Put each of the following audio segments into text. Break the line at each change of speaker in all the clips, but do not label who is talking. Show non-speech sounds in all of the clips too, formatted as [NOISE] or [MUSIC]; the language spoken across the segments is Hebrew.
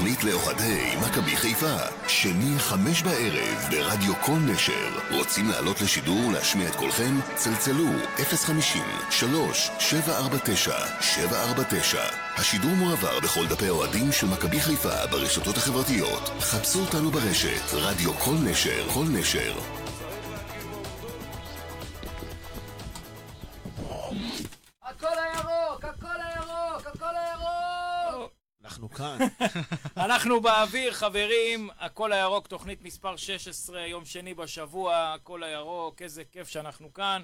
תוכנית לאוהדי מכבי חיפה, שני חמש בערב ברדיו כל נשר. רוצים לעלות לשידור ולהשמיע את קולכם? צלצלו 050 3 749 749 השידור מועבר בכל דפי האוהדים של מכבי חיפה ברשתות החברתיות. חפשו אותנו ברשת, רדיו כל נשר, כל נשר.
הכל הירוק, הכל הירוק, הכל הירוק!
אנחנו כאן. [LAUGHS]
אנחנו באוויר, חברים, הכל הירוק, תוכנית מספר 16, יום שני בשבוע, הכל הירוק, איזה כיף שאנחנו כאן.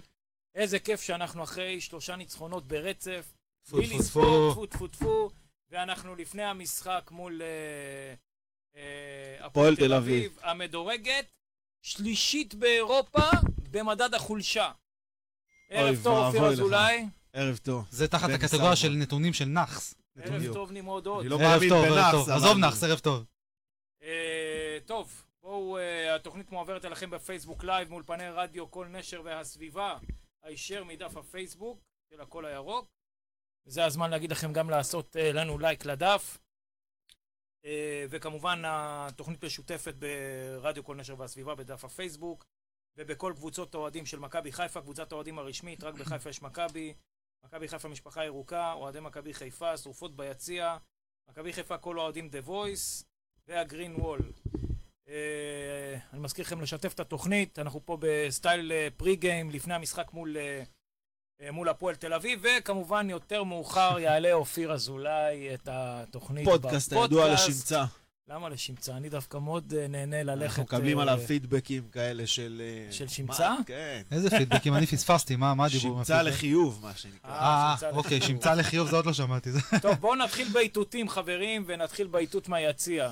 איזה כיף שאנחנו אחרי שלושה ניצחונות ברצף.
טפו,
בלי
טפו,
לספור,
טפו.
טפו טפו טפו, ואנחנו לפני המשחק מול אה, אה,
הפועל תל אביב.
המדורגת, שלישית באירופה במדד החולשה. ערב טוב, אופיר. אזולאי.
ערב טוב.
זה תחת הקטגוריה. של נתונים של נאחס.
ערב
בדיוק.
טוב, נמרוד עוד.
אני לא
ערב
מאמין
טוב, ערב
בנאחס,
עזוב נאחס, ערב טוב.
אה, טוב, בואו, אה, התוכנית מועברת אליכם בפייסבוק live מאולפני רדיו קול נשר והסביבה, הישר מדף הפייסבוק של הקול הירוק. זה הזמן להגיד לכם גם לעשות אה, לנו לייק לדף. וכמובן התוכנית משותפת ברדיו קול נשר והסביבה בדף הפייסבוק ובכל קבוצות האוהדים של מכבי חיפה, קבוצת האוהדים הרשמית, רק בחיפה יש מכבי, מכבי חיפה משפחה ירוקה, אוהדי מכבי חיפה, שרופות ביציע, מכבי חיפה כל האוהדים The Voice, וה Green Wall. אה, אני מזכיר לכם לשתף את התוכנית, אנחנו פה ב style אה, pre game לפני המשחק מול, אה, מול הפועל תל אביב, וכמובן יותר מאוחר יעלה אופיר אזולאי את התוכנית
פודקאסט הידוע לשמצה.
למה לשמצה? אני דווקא מאוד אה, נהנה ללכת...
אנחנו מקבלים
אה,
עליו פידבקים כאלה של... אה,
של שמצה?
כן.
איזה פידבקים, אני פספסתי, מה מה הדיבור?
שמצה לחיוב, מה שנקרא.
אה,
אה, אוקיי. שמצה לחיוב זה עוד לא שמעתי.
טוב, בואו נתחיל באיתותים, חברים, ונתחיל באיתות מהיציע.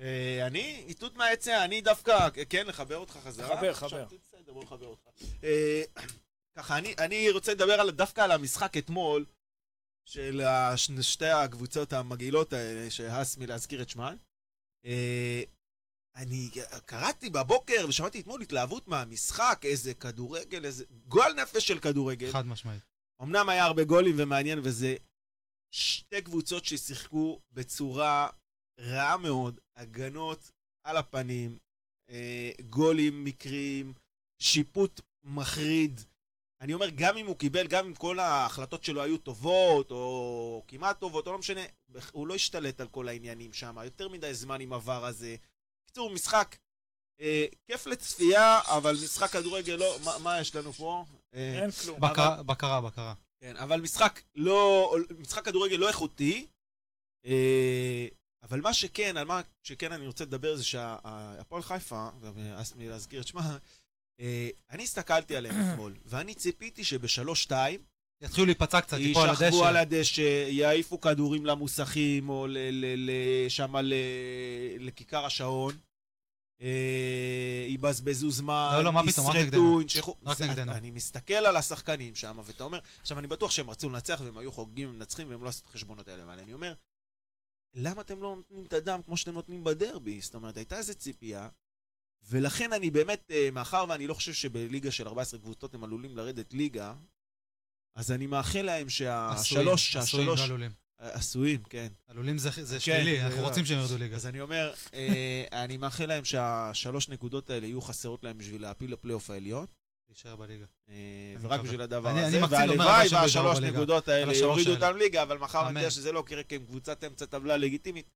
אה, אני, איתות מהיציע, אני דווקא, כן, לחבר אותך חזרה?
חבר, חבר.
בסדר, בוא נחבר אותך. אה, [CLEARS THROAT] ככה, אני- רוצה לדבר דווקא על המשחק אתמול, של שתי הקבוצות המגעילות האלה, שהס מלהזכיר את שמן. אה, אני קראתי בבוקר ושמעתי אתמול התלהבות מהמשחק, איזה כדורגל, איזה גועל נפש של כדורגל.
חד משמעית.
אמנם היה הרבה גולים ומעניין, וזה שתי קבוצות ששיחקו בצורה רעה מאוד, הגנות על הפנים, אה, גולים מקריים, שיפוט מחריד. אני אומר, גם אם הוא קיבל, גם אם כל ההחלטות שלו היו טובות, או כמעט טובות, או לא משנה, הוא לא השתלט על כל העניינים שם, יותר מדי זמן עם עבר הזה. בקיצור, משחק אה, כיף לצפייה, אבל משחק כדורגל לא... מה, מה יש לנו פה? אה,
אין כלום.
בקרה, בקרה, בקרה.
כן, אבל משחק לא, משחק כדורגל לא איכותי, אה, אבל מה שכן, על מה שכן אני רוצה לדבר זה שהפועל חיפה, והס מלהזכיר את שמה, אני הסתכלתי עליהם [CLEARS THROAT] אתמול, ואני ציפיתי שבשלוש-שתיים
יתחילו להיפצע קצת, ייפול על
ישכבו על
הדשא.
הדשא, יעיפו כדורים למוסכים, או ל- ל- ל- שמה ל- לכיכר השעון. אה, יבזבזו זמן,
לא, לא, מה פתאום, רק נגדנו. רק
זה-
נגדנו.
אני מסתכל על השחקנים שם, ואתה אומר, עכשיו אני בטוח שהם רצו לנצח והם היו חוגגים ומנצחים והם לא עשו את החשבונות האלה, אבל אני אומר, למה אתם לא נותנים את הדם כמו שאתם נותנים בדרבי? זאת אומרת, הייתה איזו ציפייה, ולכן אני באמת, אה, מאחר ואני לא חושב שבליגה של 14 קבוצות הם עלולים לרדת ליגה, אז אני מאחל להם שהשלוש,
עשויים,
השלוש,
לא עלולים.
עשויים, כן.
עלולים זה זה
כן,
שלילי, אנחנו
לא.
רוצים שהם ירדו ליגה.
אז אני אומר, אה, אני מאחל להם שהשלוש נקודות האלה יהיו חסרות להם בשביל להפיל לפלייאוף העליון,
להישאר בליגה.
אה,
אני
ורק. בשביל הדבר
אני-
הזה,
אני
והלוואי והשלוש. נקודות האלה יורידו. אותם ליגה, אבל מאחר ואני
אמן.
יודע שזה לא יקרה כי הם קבוצת אמצע טבלה לגיטימית,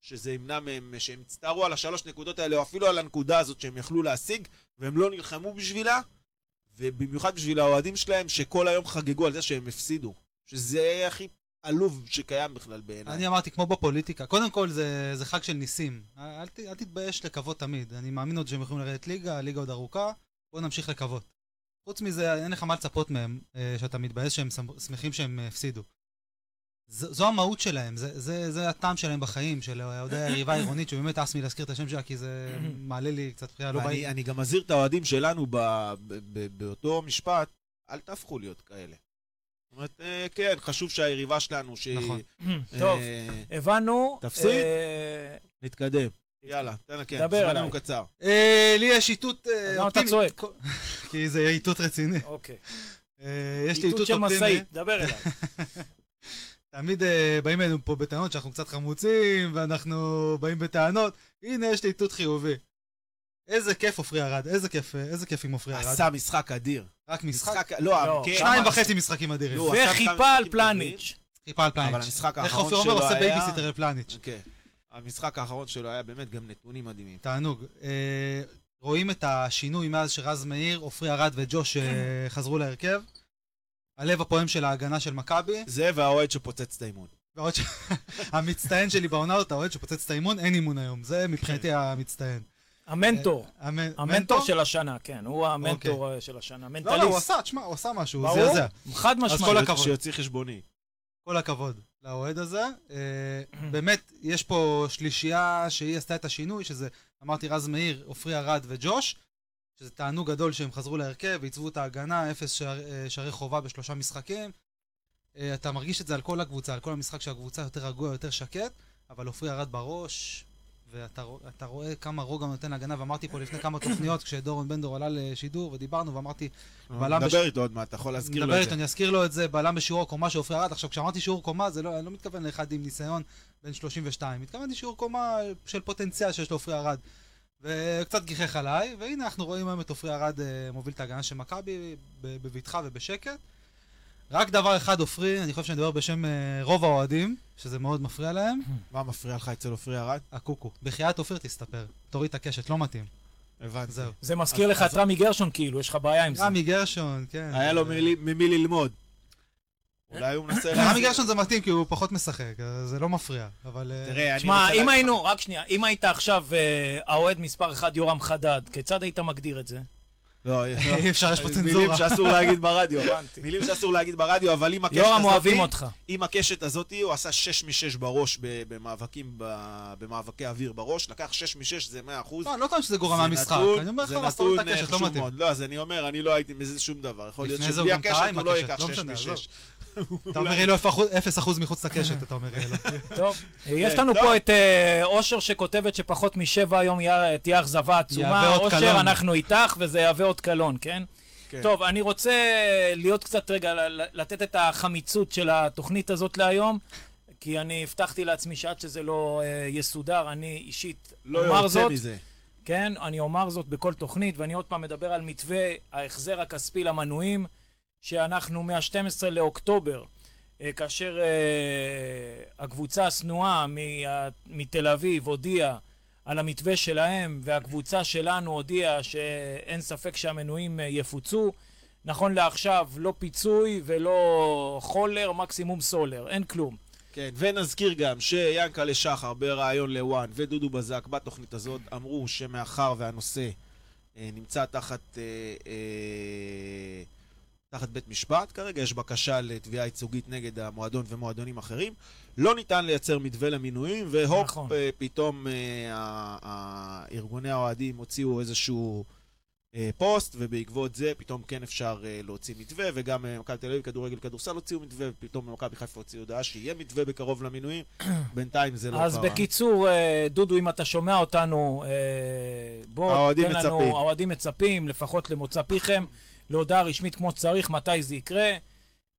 שזה ימנע מהם, שהם יצטערו על השלוש נקודות האלה, או אפילו על הנקודה הזאת שהם יכלו להשיג, והם לא נלחמו בשבילה, ובמיוחד בשביל האוהדים שלהם, שכל היום חגגו על זה שהם הפסידו. שזה הכי עלוב שקיים בכלל בעיניי.
אני אמרתי, כמו בפוליטיקה, קודם כל זה, זה חג של ניסים. אל, ת- אל תתבייש לקוות תמיד. אני מאמין עוד שהם יכולים לרדת ליגה, הליגה עוד ארוכה, בוא נמשיך לקוות. חוץ מזה, אין לך מה לצפות מהם, אה, שאתה מתבאס שהם שמ- שמחים שהם אה, הפסידו. ז, זו המהות שלהם, זה, זה, זה הטעם שלהם בחיים, של אוהדי היריבה העירונית, שבאמת אס מלהזכיר את השם שלה, כי זה מעלה לי קצת בחייה לא בית.
אני גם מזהיר את האוהדים שלנו ב, ב, ב, באותו משפט, אל תהפכו להיות כאלה. זאת אומרת, אה, כן, חשוב שהיריבה שלנו, ש...
נכון.
טוב,
אה,
הבנו.
תפסיד.
אה,
נתקדם. יאללה, תן לה כן,
דבר
זמננו
עליי.
קצר.
אה, לי יש איתות אה,
למה אתה
אופטימי.
צועק? [LAUGHS]
כי זה איתות רציני.
אוקיי.
אה, יש לי
איתות
איתות
של
אופטימי.
משאית, דבר אליי. [LAUGHS]
תמיד אה, באים אלינו פה בטענות שאנחנו קצת חמוצים, ואנחנו באים בטענות. הנה, יש לי איתות חיובי. איזה כיף עופרי ארד, איזה כיף, אה, איזה כיף עם עופרי ארד.
עשה משחק אדיר.
רק משחק.
משחק, לא,
לא,
כן,
שניים וחצי משחקים אדירים.
לא,
וחיפה על פלניץ'.
חיפה על פלניץ'.
אבל המשחק
איך
האחרון
עופר
שלו
אומר עושה
היה...
בייביסיטר לפלניץ'.
כן. המשחק האחרון שלו היה באמת גם נתונים מדהימים.
תענוג. אה, רואים את השינוי מאז שרז מאיר, עופרי ארד וג'וש אה, חזרו להרכב. הלב הפועם של ההגנה של מכבי.
זה והאוהד שפוצץ את האימון.
והאוהד ש- [LAUGHS] המצטיין שלי בעונה הזאת, האוהד שפוצץ את האימון, אין אימון היום. זה מבחינתי המצטיין.
המנטור.
המנ-
המנטור של השנה, כן. הוא המנטור
אוקיי.
אה, של השנה.
לא,
מנטליסט.
לא, הוא עשה, תשמע, הוא עשה משהו, הוא זעזע.
חד
כל
משמעית.
הכבוד.
שיוציא חשבוני.
כל הכבוד לאוהד הזה. אה, [CLEARS THROAT] באמת, יש פה שלישייה שהיא עשתה את השינוי, שזה, אמרתי, רז מאיר, עופרי ארד וג'וש, שזה תענוג גדול שהם חזרו להרכב, עיצבו את ההגנה, אפס שער, אה, שערי חובה בשלושה משחקים. אה, אתה מרגיש את זה על כל הקבוצה, על כל המשחק שהקבוצה יותר רגוע, יותר שקט, אבל עופרי ארד בראש, ואתה רוא- אתה רואה כמה רוגע נותן להגנה, ואמרתי פה לפני כמה תוכניות, כשדורון בן דור עלה לשידור, ודיברנו, ואמרתי, בלם
נדבר
בש-
איתו עוד מעט, אתה יכול להזכיר לו
נדבר
את
איתו,
זה.
אני אזכיר לו את זה, בלם בשיעור קומה של עופרי ארד. עכשיו, כשאמרתי שיעור קומה, זה לא, אני לא מתכוון לאחד עם ניסיון בן 32, התכוונתי שיעור קומה של פוטנציאל שיש לעופרי ארד. וקצת גיחך עליי, והנה אנחנו רואים היום את עופרי ארד אה, מוביל את ההגנה של מכבי בבטחה ובשקט. רק דבר אחד, עופרי, אני חושב שאני מדבר בשם אה, רוב האוהדים, שזה מאוד מפריע להם,
מה מפריע לך אצל עופרי ארד?
הקוקו. בחייאת עופר תסתפר, תוריד את הקשת, לא מתאים.
הבנתי.
זהו.
זה מזכיר לך את רמי גרשון, כאילו, יש לך בעיה עם זה.
רמי גרשון, כן.
היה לו ממי ללמוד. אולי הוא מנסה...
לרמי
להחזיר-
גרשון זה מתאים כי הוא פחות משחק, זה לא מפריע, אבל... אה,
תראה, אני
שמע,
רוצה
אם היינו, רק שנייה, אם היית עכשיו אה, האוהד מספר 1 יורם חדד, כיצד היית מגדיר את זה?
לא, [LAUGHS]
אי אפשר, יש פה
מילים
צנזורה.
שאסור להגיד ברדיו.
הבנתי.
מילים שאסור להגיד ברדיו, אבל עם הקשת
יורם אוהבים אותך.
עם הקשת הזאתי, הוא עשה 6 מ-6 בראש במאבקים, במאבקי אוויר בראש, לקח 6 מ-6, זה 100 אחוז.
לא, אני לא טוען שזה גורם מהמשחק. אני אומר לך, מסורת
נתון
הקשת, לא מתאים.
לא, אז אני אומר, אני לא הייתי מזה שום דבר. יכול להיות שבלי הקשת הוא לא ייקח
לא
6
משנה, עזוב.
מ-6. [LAUGHS]
אתה אומר, יהיה לו 0% מחוץ לקשת, אתה אומר, יהיה לו.
טוב, יש לנו. פה את אה, אושר שכותבת שפחות משבע היום יהיה- תהיה אכזבה עצומה. אושר. אנחנו איתך, וזה יהווה אות קלון, כן?
כן.
טוב, אני רוצה להיות קצת רגע, לתת את החמיצות של התוכנית הזאת להיום, כי אני הבטחתי לעצמי שעד שזה לא אה, יסודר, אני אישית
לא
אומר
יוצא
זאת.
מזה.
כן, אני אומר זאת בכל תוכנית, ואני עוד פעם מדבר על מתווה ההחזר הכספי למנויים, שאנחנו מה-12 לאוקטובר, אה, כאשר אה, הקבוצה השנואה מתל אביב הודיעה על המתווה שלהם, והקבוצה שלנו הודיעה שאין ספק שהמנויים אה, יפוצו. נכון לעכשיו, לא פיצוי ולא חולר, מקסימום סולר, אין כלום.
כן, ונזכיר גם שיאנקלה שחר בריאיון לוואן ודודו בזק בתוכנית הזאת אמרו שמאחר והנושא אה, נמצא תחת, אה, אה, תחת בית משפט, כרגע יש בקשה לתביעה ייצוגית נגד המועדון ומועדונים אחרים, לא ניתן לייצר מתווה למינויים, והופ,
נכון.
אה, פתאום אה, ה- ה- ארגוני האוהדים הוציאו איזשהו... אה, פוסט, ובעקבות זה פתאום כן אפשר אה, להוציא מתווה, וגם אה, מכבי תל אביב, כדורגל כדורסל הוציאו מתווה, ופתאום במכבי חיפה הוציאו הודעה שיהיה מתווה בקרוב למינויים, [COUGHS] בינתיים זה לא
אז
קרה.
בקיצור, אה, דודו, אם אתה שומע אותנו, אה, בוא, תן לנו,
מצפים.
האוהדים מצפים, לפחות למוצא פיכם, להודעה רשמית כמו שצריך, מתי זה יקרה.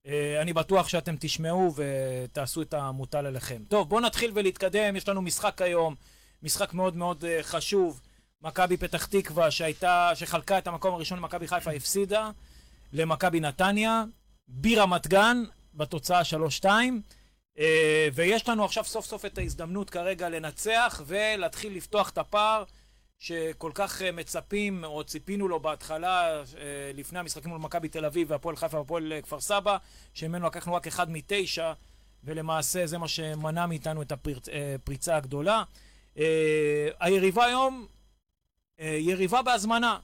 אה, אני בטוח שאתם תשמעו ותעשו את המוטל עליכם. טוב, בואו נתחיל ולהתקדם, יש לנו משחק היום, משחק מאוד מאוד אה, חשוב. מכבי פתח תקווה, שהייתה, שחלקה את המקום הראשון למכבי חיפה, הפסידה למכבי נתניה, ברמת גן, בתוצאה 3-2. אה, ויש לנו עכשיו סוף סוף את ההזדמנות כרגע לנצח ולהתחיל לפתוח את הפער שכל כך אה, מצפים, או ציפינו לו בהתחלה, אה, לפני המשחקים מול מכבי תל אביב והפועל חיפה והפועל אה, כפר סבא, שממנו לקחנו רק אחד מתשע, ולמעשה זה מה שמנע מאיתנו את הפריצה הגדולה. היריבה היום, יריבה בהזמנה,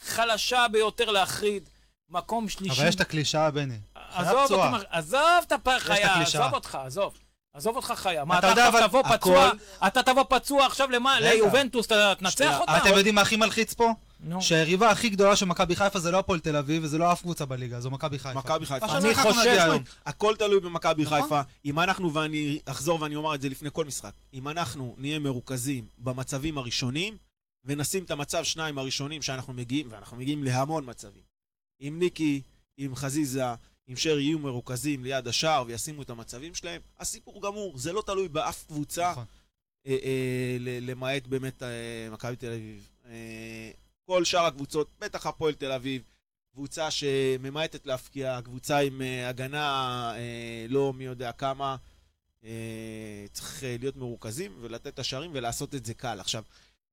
חלשה ביותר להחריד, מקום שלישי.
אבל יש את הקלישאה, בני.
עזוב עזוב את הפ- חיה,
הקלישאה.
עזוב אותך, עזוב. עזוב אותך חיה. מה,
אתה
אתה
יודע,
עכשיו
אבל
תבוא פצוע,
הכל-
אתה תבוא פצוע עכשיו למה. ליובנטוס, אתה תנצח אותה?
אתם יודעים מה הכי מלחיץ פה?
נו.
שהיריבה הכי גדולה של מכבי חיפה זה לא הפועל תל אביב וזה לא אף קבוצה בליגה, זו מכבי חיפה.
מכבי חיפה.
אני חושב-?
הכל תלוי במכבי
נכון.
חיפה. אם אנחנו, ואני אחזור ואני אומר את זה לפני כל משחק, אם אנחנו נהיה מרוכזים במצבים הראשונים, ונשים את המצב שניים הראשונים שאנחנו מגיעים, ואנחנו מגיעים להמון מצבים. עם ניקי, עם חזיזה, אם שר יהיו מרוכזים ליד השער וישימו את המצבים שלהם, הסיפור גמור, זה לא תלוי באף קבוצה,
נכון.
אה, אה, למעט באמת אה, מכבי תל אביב. אה, כל שאר הקבוצות, בטח הפועל תל אביב, קבוצה שממעטת להפקיע, קבוצה עם אה, הגנה אה, לא מי יודע כמה, אה, צריך אה, להיות מרוכזים ולתת את השערים ולעשות את זה קל. עכשיו,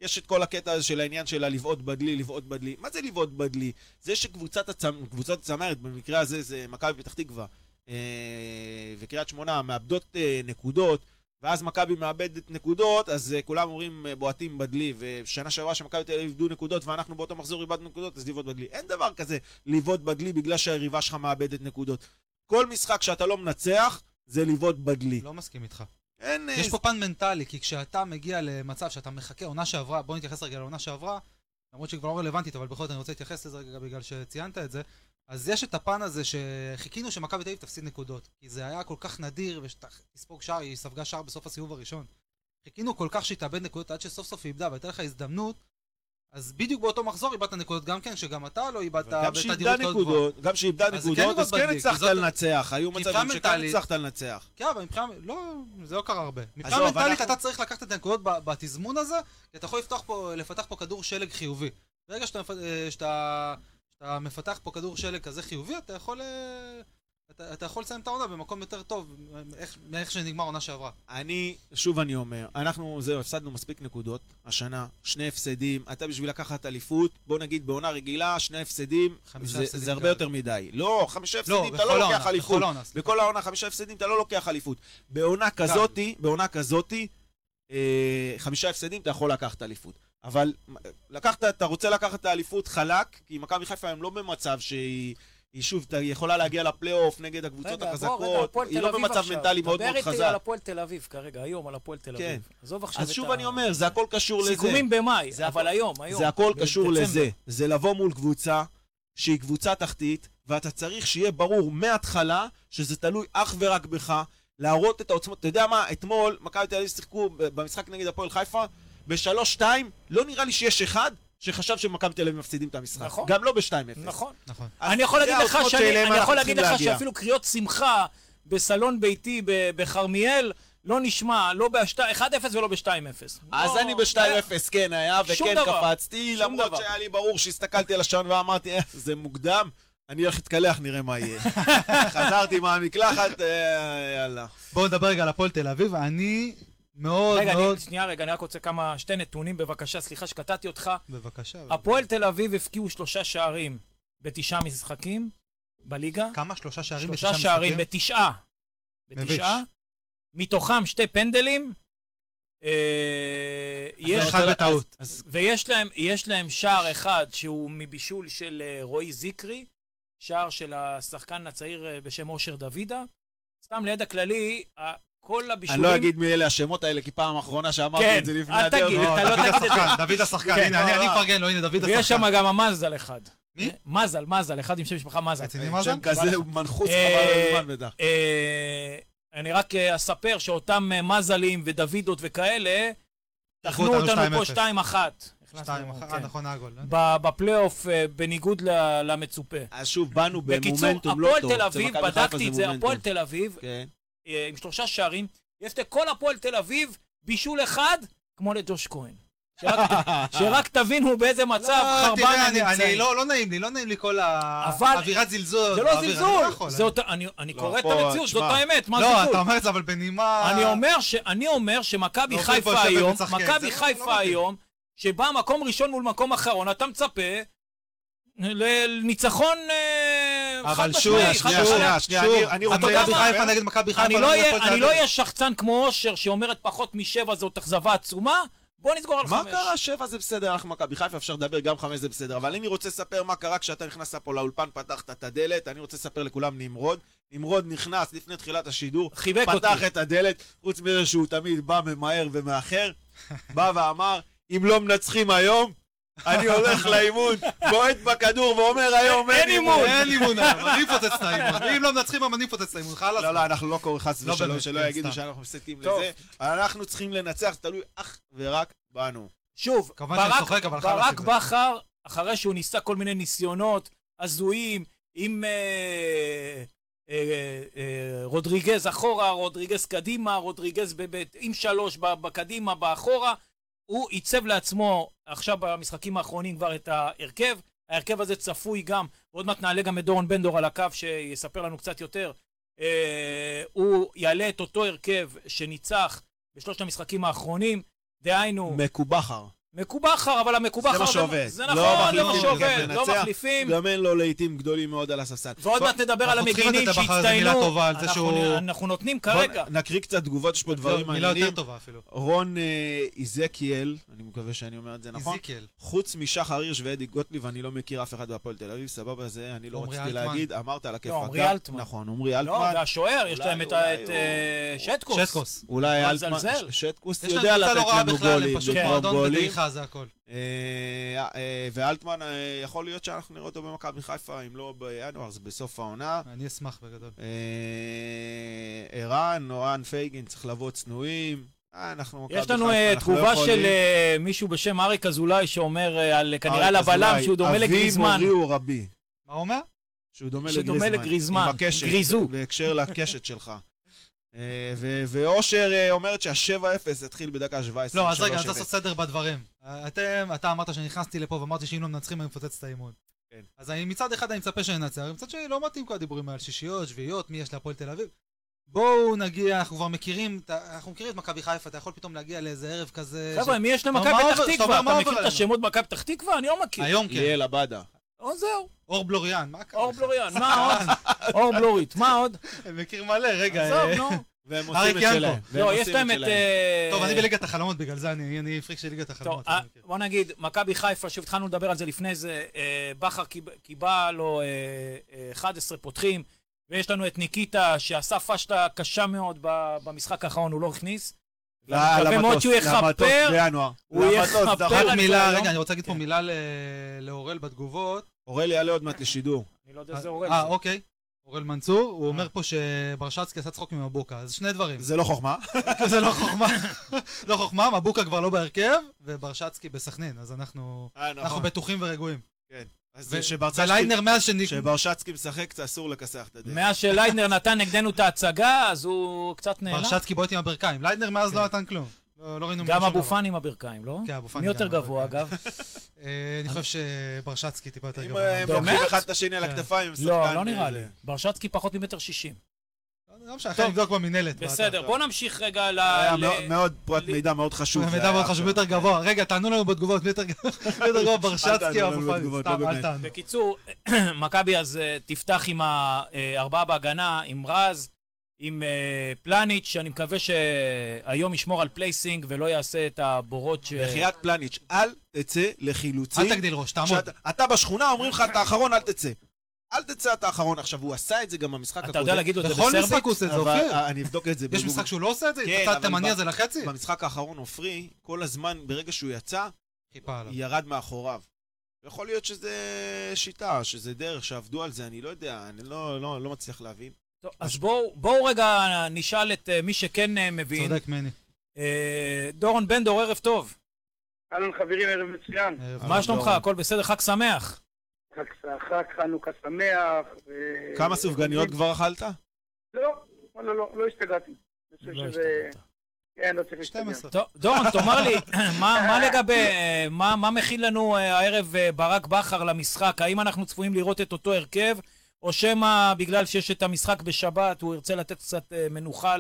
יש את כל הקטע הזה של העניין של הלבעוט בדלי, לבעוט בדלי. מה זה לבעוט בדלי? זה שקבוצת הצמ... קבוצת הצמרת, במקרה הזה זה מכבי פתח תקווה אה, וקריית שמונה, מאבדות אה, נקודות, ואז מכבי מאבדת נקודות, אז אה, כולם אומרים אה, בועטים בדלי, ושנה שעברה שמכבי תל אביב איבדו נקודות ואנחנו באותו מחזור איבדנו נקודות, אז לבעוט בדלי. אין דבר כזה לבעוט בדלי בגלל שהיריבה שלך מאבדת נקודות. כל משחק שאתה לא מנצח, זה לבעוט בדלי.
לא מסכים איתך.
אין... אה,
יש פה פן מנטלי, כי כשאתה מגיע למצב שאתה מחכה, עונה שעברה, בוא נתייחס רגע לעונה שעברה, למרות שהיא כבר לא רלוונטית, אבל בכל זאת אני רוצה להתייחס לזה רגע בגלל שציינת את זה, אז יש את הפן הזה שחיכינו שמכבי תל אביב תפסיד נקודות, כי זה היה כל כך נדיר, ושתספוג שער, היא ספגה שער בסוף הסיבוב הראשון. חיכינו כל כך שהיא תאבד נקודות עד שסוף סוף היא איבדה והייתה לך הזדמנות, אז בדיוק באותו מחזור איבדת נקודות גם כן, שגם אתה לא איבדת בתדירות מאוד גבוהה.
נקודות, גם שאיבדה נקודות,
כן
אז כן הצלחת לנצח. היו מצבים שכן הצלחת לנצח.
כן, אבל מבחינה, לא, זה לא קרה הרבה. מבחינה מנטלית
אנחנו-
אתה צריך לקחת את הנקודות בתזמון הזה, כי אתה יכול לפתח פה כדור שלג חיובי. ברגע שאתה, אה, שאתה מפתח פה כדור שלג כזה חיובי, אתה יכול, אה, אתה, אתה יכול לסיים את העונה במקום יותר טוב, מאיך, מאיך שנגמר העונה שעברה.
אני, שוב אני אומר, אנחנו, זהו, הפסדנו מספיק נקודות השנה, שני הפסדים, אתה בשביל לקחת אליפות, בוא נגיד בעונה רגילה, שני הפסדים, זה,
הפסדים
זה הרבה
כאלה.
יותר מדי. לא, חמישה הפסדים, אתה
בכל
לא לוקח אליפות.
בכל העונה,
חמישה הפסדים, אתה לא לוקח אליפות. בעונה כזאתי, בעונה כזאתי, אה, חמישה הפסדים, אתה יכול לקחת אליפות. אבל לקחת, אתה רוצה לקחת את האליפות חלק, כי מכבי חיפה הם לא במצב שהיא... היא שוב, אתה יכולה להגיע לפלייאוף נגד הקבוצות
רגע, בוא, רגע,
החזקות, היא לא במצב
עכשיו.
מנטלי מאוד מאוד
דבר איתי
חזק.
על הפועל תל אביב כרגע, היום על הפועל תל
כן.
אביב. עזוב עכשיו
אז
את
שוב
ה-
אני אומר, זה הכל קשור לזה.
סיכומים במאי,
זה
אבל היום, היום.
זה הכל. קשור לזה. זה לבוא מול קבוצה שהיא קבוצה תחתית, ואתה צריך שיהיה ברור מההתחלה שזה תלוי אך ורק בך, להראות את העוצמות. אתה יודע מה, אתמול מכבי תל אביב שיחקו במשחק נגד הפועל חיפה, בשלוש-שתיים, לא נראה לי שיש אחד שחשב שמכבי תל אביב מפסידים את המשחק.
נכון.
גם לא בשתיים-אפס.
נכון.
נכון.
אני יכול להגיד לך שאני, אני יכול להגיד לך. שאפילו קריאות שמחה בסלון ביתי בכרמיאל לא נשמע, לא ב-1-0 ולא ב-2-0.
אז
לא,
אני ב-2-0 כן היה,
שום
וכן
דבר.
קפצתי,
שום
למרות. שהיה לי ברור שהסתכלתי על השעון ואמרתי, "אה, זה מוקדם, אני הולך להתקלח, נראה מה יהיה. [LAUGHS] חזרתי מהמקלחת, אה, יאללה.
בואו נדבר רגע על הפועל תל אביב, אני מאוד
רגע,
מאוד...
אני, שנייה רגע, אני רק רוצה כמה, שתי נתונים בבקשה, סליחה שקטעתי אותך.
בבקשה.
הפועל תל אביב הבקיעו שלושה שערים בתשעה משחקים בליגה.
כמה? שלושה שערים
שלושה
בתשעה
שערים
משחקים?
בתשעה. בתשעה. מתוכם שתי פנדלים. אה, יש,
אחד בטעות.
ויש להם, יש להם שער אחד שהוא מבישול של אה, רועי זיקרי, שער של השחקן הצעיר אה, בשם אושר דוידה. סתם לידע כללי, כל
אני
הבישולים...
לא אגיד מי אלה השמות האלה, כי פעם האחרונה שאמרתי
כן,
את זה לפני
אל
הדרך.
תגיד,
לא,
אתה לא
דוד
תגיד את זה.
דוד השחקן,
כן,
הנה, אני
לא,
אני
לא.
מפרגן לו, הנה, דוד השחקן.
ויש שם גם המזל אחד.
מי?
אה, מזל, מזל, אחד עם שם משפחה מזל.
שם כזה הוא מנחוס
אה,
חבל על הזמן בטח.
אה, אני רק אספר שאותם מזלים ודוידות וכאלה, תחנו
אותנו
פה
2-0.
2-1.
שתיים,
הכנסנו,
אחת,
כן.
נכון, העגול.
ב- בפלייאוף, בניגוד ל- למצופה.
אז שוב, באנו
בקיצור,
במומנטום לא
הפועל
טוב.
תל אביב,
אצל מכבי חיפה
בדקתי את זה. הפועל תל אביב,
כן.
עם שלושה שערים, יש לכל הפועל תל אביב בישול אחד, כמו לג'וש כהן. שרק- [LAUGHS] שרק תבינו באיזה מצב
לא,
חרבן
תראה, אני-
נמצאים.
לא לא נעים לי, לא נעים לי כל
אבל-
האווירת זלזול.
זה לא זלזול, זה
אני-
אותה- אני אני
לא,
קורא את המציאות, זאת. האמת, מה
לא, אתה
זלזול?
אומר את זה אבל בנימה...
אני אומר ש- אני אומר שמכבי
לא פה
חיפה היום, מכבי
לא- לא
חיפה. היום, שבא מקום ראשון מול מקום אחרון, אתה מצפה לניצחון אה,
אבל שוב,
שנייה, שנייה. שנייה, אני- רוצה
מכבי
מה?
חיפה נגד מכבי חיפה.
אני
לא
לא אהיה- לא. אהיה שחצן כמו אושר שאומרת פחות משבע זאת אכזבה עצומה, בוא נסגור על
מה
חמש.
קרה? שבע זה בסדר, אנחנו מכבי חיפה, אפשר לדבר, גם חמש זה בסדר. אבל אני רוצה לספר מה קרה כשאתה נכנסת פה לאולפן, פתחת את הדלת, אני רוצה לספר לכולם נמרוד. נמרוד נכנס לפני תחילת השידור,
חיבק אותי.
פתח את הדלת, חוץ מזה שהוא תמיד בא ממהר ומאחר, בא ואמר, אם לא מנצחים היום, אני הולך לאימון, בועט בכדור ואומר היום אין אימון.
אין אימון אני אפוצץ את האימון. אם לא מנצחים, אני אפוצץ את האימון. חלאס.
לא, לא, אנחנו לא קוראים חס
לא
ושלום, שלא
כן,
יגידו. שאנחנו מסתים
טוב.
לזה. אנחנו צריכים לנצח, תלוי אך ורק בנו.
שוב, ברק. בכר, אחרי שהוא ניסה כל מיני ניסיונות הזויים עם אה, אה, אה, רודריגז אחורה, רודריגז קדימה, רודריגז עם שלוש בקדימה, באחורה. הוא עיצב לעצמו עכשיו במשחקים האחרונים כבר את ההרכב. ההרכב הזה צפוי גם, ועוד מעט נעלה גם את דורון בנדור על הקו שיספר לנו קצת יותר. אה, הוא יעלה את אותו הרכב שניצח בשלושת המשחקים האחרונים, דהיינו,
מקובחר.
מקובחר, אבל המקובחר...
זה מה שעובד.
זה
לא
נכון, זה מה שעובד,
זה
לא. מחליפים.
גם אין לו לעיתים גדולים מאוד על הספסל.
ועוד מעט נדבר על המגינים
מילה
שהצטיינו. אנחנו- נותנים כרגע.
נקריא קצת תגובות, יש פה דברים
לא, מילה
מעניינים.
יותר טובה אפילו.
רון אה, איזקיאל, אני מקווה שאני אומר את זה נכון.
איזיקיאל.
חוץ משחר הירש ואדי גוטליב, אני לא מכיר אף אחד בהפועל תל אביב, סבבה זה, אני לא רציתי. להגיד, אמרת על הכיף.
לא, עמרי אלטמן.
נכון, עמרי
לא,
אלטמן.
והשוער, יש להם את אה, שטקוס.
שטקוס.
אולי
לא
אלטמן, שטקוס יודע לתת
לא
לנו גולים,
בדעיכה, זה הכל.
אה, אה, ואלטמן, אה, יכול להיות שאנחנו נראה אותו במכבי חיפה, אם לא בינואר, זה בסוף העונה.
אני אשמח בגדול.
אה, ערן, אוהן פייגין, צריך לבוא צנועים. אה, אנחנו מכבי
יש לנו אה,
לא
תגובה. של אה, מישהו בשם אריק אזולאי שאומר אה, על כנראה על הבלם שהוא דומה לגריזמן.
אבי מורי הוא רבי.
מה הוא אומר?
שהוא דומה
שדומה
לגריזמן.
לגריזמן.
עם הקשת.
גריזו.
בהקשר לקשת שלך. אה, ואושר אה, אומרת שה-7-0 התחיל בדקה 17.
לא, אז רגע, אני
3-0.
רוצה לעשות סדר בדברים. אתם, אתה אמרת שנכנסתי לפה ואמרתי שאם לא מנצחים אני מפוצץ את האימון.
כן.
אז אני מצד אחד אני מצפה שננצח, מצד שני לא מתאים כל הדיבורים על שישיות, שביעיות, מי יש להפועל תל אביב. בואו נגיע, אנחנו כבר מכירים, אנחנו מכירים את מכבי חיפה, אתה יכול פתאום להגיע לאיזה ערב כזה...
חבר'ה, מי יש למכבי פתח תקווה? אתה מכיר את? השמות במכבי פתח תקווה? אני לא מכיר.
היום כן.
ליאל עבדה.
או זהו,
אור בלוריאן, מה קרה?
אור? בלוריאן. [LAUGHS] מה עוד? אור בלורית, מה עוד?
אני מכיר מלא, רגע.
עזוב,
אה,
נו.
והם עושים את. שלהם.
לא, יש להם את... אה,
טוב, אני בליגת החלומות בגלל זה, אני פריק של ליגת
טוב,
החלומות.
אה. בוא נגיד, מכבי חיפה, שוב התחלנו לדבר על זה לפני זה, בכר קיב- קיבע לו אה, אה, 11 פותחים, ויש לנו את ניקיטה שעשה פשטה קשה מאוד ב- במשחק האחרון, הוא לא הכניס. מקווה מאוד
למטוס,
שהוא
למטוס
יכפר,
בינואר.
הוא יכפר
דחף.
על
מילה,
היום.
רגע, אני רוצה להגיד פה. מילה לאורל בתגובות.
אורל יעלה עוד מעט לשידור.
אני לא יודע איזה אורל
אה. אוקיי. אורל מנצור, הוא אומר פה שברשצקי עשה צחוק ממבוקה, אז שני דברים.
זה לא חוכמה. [LAUGHS]
זה לא חוכמה, [LAUGHS] לא חוכמה, מבוקה כבר לא בהרכב, וברשצקי בסכנין, אז אנחנו
אה,
אנחנו
נכון.
בטוחים ורגועים.
שברצצקי-
וליידנר מאז שניק...
שברשצקי משחק, אסור לכסח את הדרך.
מאז שליידנר נתן נגדנו את ההצגה, אז הוא קצת נהנה.
ברשצקי בועט עם הברכיים, ליידנר מאז
כן.
לא נתן כלום. לא לא ראינו
גם אבו. פאני עם הברכיים, לא?
כן, אבו פאני
מי יותר גבוה. אגב? [LAUGHS]
אה, אני חושב שברשצקי טיפה יותר
אם
גבוה.
אה, הם? לוקחים אחד את השני על
כן.
הכתפיים, הם
לא, לא נראה
אה,
לי. ברשצקי פחות ממטר שישים.
לא משנה, אחרי נבדוק במינהלת.
בסדר, בוא נמשיך רגע ל...
מאוד- פרט מידע מאוד חשוב.
מידע מאוד חשוב. יותר גבוה. רגע, תענו לנו בתגובות, מי יותר גבוה? ברשצקי אבו פאני?
בתגובות,
סתם,
לא
אל. תענו.
בקיצור, [CLEARS THROAT] מכבי אז אה, תפתח עם הארבעה בהגנה, עם רז, עם אה, פלניץ', שאני מקווה שהיום ישמור על placing ולא יעשה את הבורות ש...
בחייאת פלניץ', אל תצא לחילוצים.
אל תגדיל ראש, תעמוד.
שאתה- אתה בשכונה, אומרים לך, אתה האחרון, אל תצא. אל תצא, אתה האחרון. עכשיו, הוא עשה את זה גם במשחק הקודם.
אתה יודע להגיד לו את זה
בכל
בסרבית?
משחק הוא עושה את זה, אופיר.
אה, אני אבדוק את זה.
יש. משחק שהוא לא עושה את זה?
כן,
את
אבל
התימני
ב-
הזה לחצי?
במשחק האחרון עופרי, כל הזמן, ברגע שהוא יצא. ירד מאחוריו. יכול להיות שזה שיטה, שזה דרך, שעבדו על זה, אני לא יודע, אני לא, לא, לא מצליח להבין.
טוב, אז בואו בואו רגע נשאל את אה, מי שכן אה, מבין.
צודק מני.
אה, דורון בנדור, ערב טוב.
אהלן חברים, ערב מצוין.
ערב
מה. שלומך? הכל בסדר? חג שמח.
חג, חג חנוכה שמח. ו-
כמה סופגניות כבר אכלת?
לא, לא, לא, לא השתגעתי.
לא
שזה...
השתגעת.
כן, לא צריך להשתגע.
12.
טוב, דורון, תאמר לי, [COUGHS] מה מה לגבי, אה, מה מה מכין לנו הערב ברק בכר למשחק? האם אנחנו צפויים לראות את אותו הרכב, או שמא בגלל שיש את המשחק בשבת, הוא ירצה לתת קצת אה, מנוחה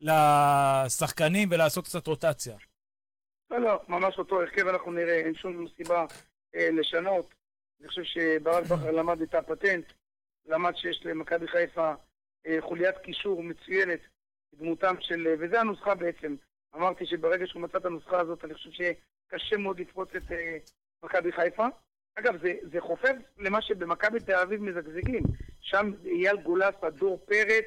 לשחקנים ולעשות קצת רוטציה?
לא, לא, ממש אותו הרכב אנחנו נראה, אין שום סיבה אה, לשנות. אני חושב שברק בכר למד את הפטנט, למד שיש למכבי חיפה אה, חוליית קישור מצוינת, דמותם של... אה, וזה הנוסחה בעצם. אמרתי שברגע שהוא מצא את הנוסחה הזאת, אני חושב שקשה מאוד לפרוץ את אה, מכבי חיפה. אגב, זה, זה חופף למה שבמכבי תל אביב מזגזגים. שם אייל גולס, הדור פרץ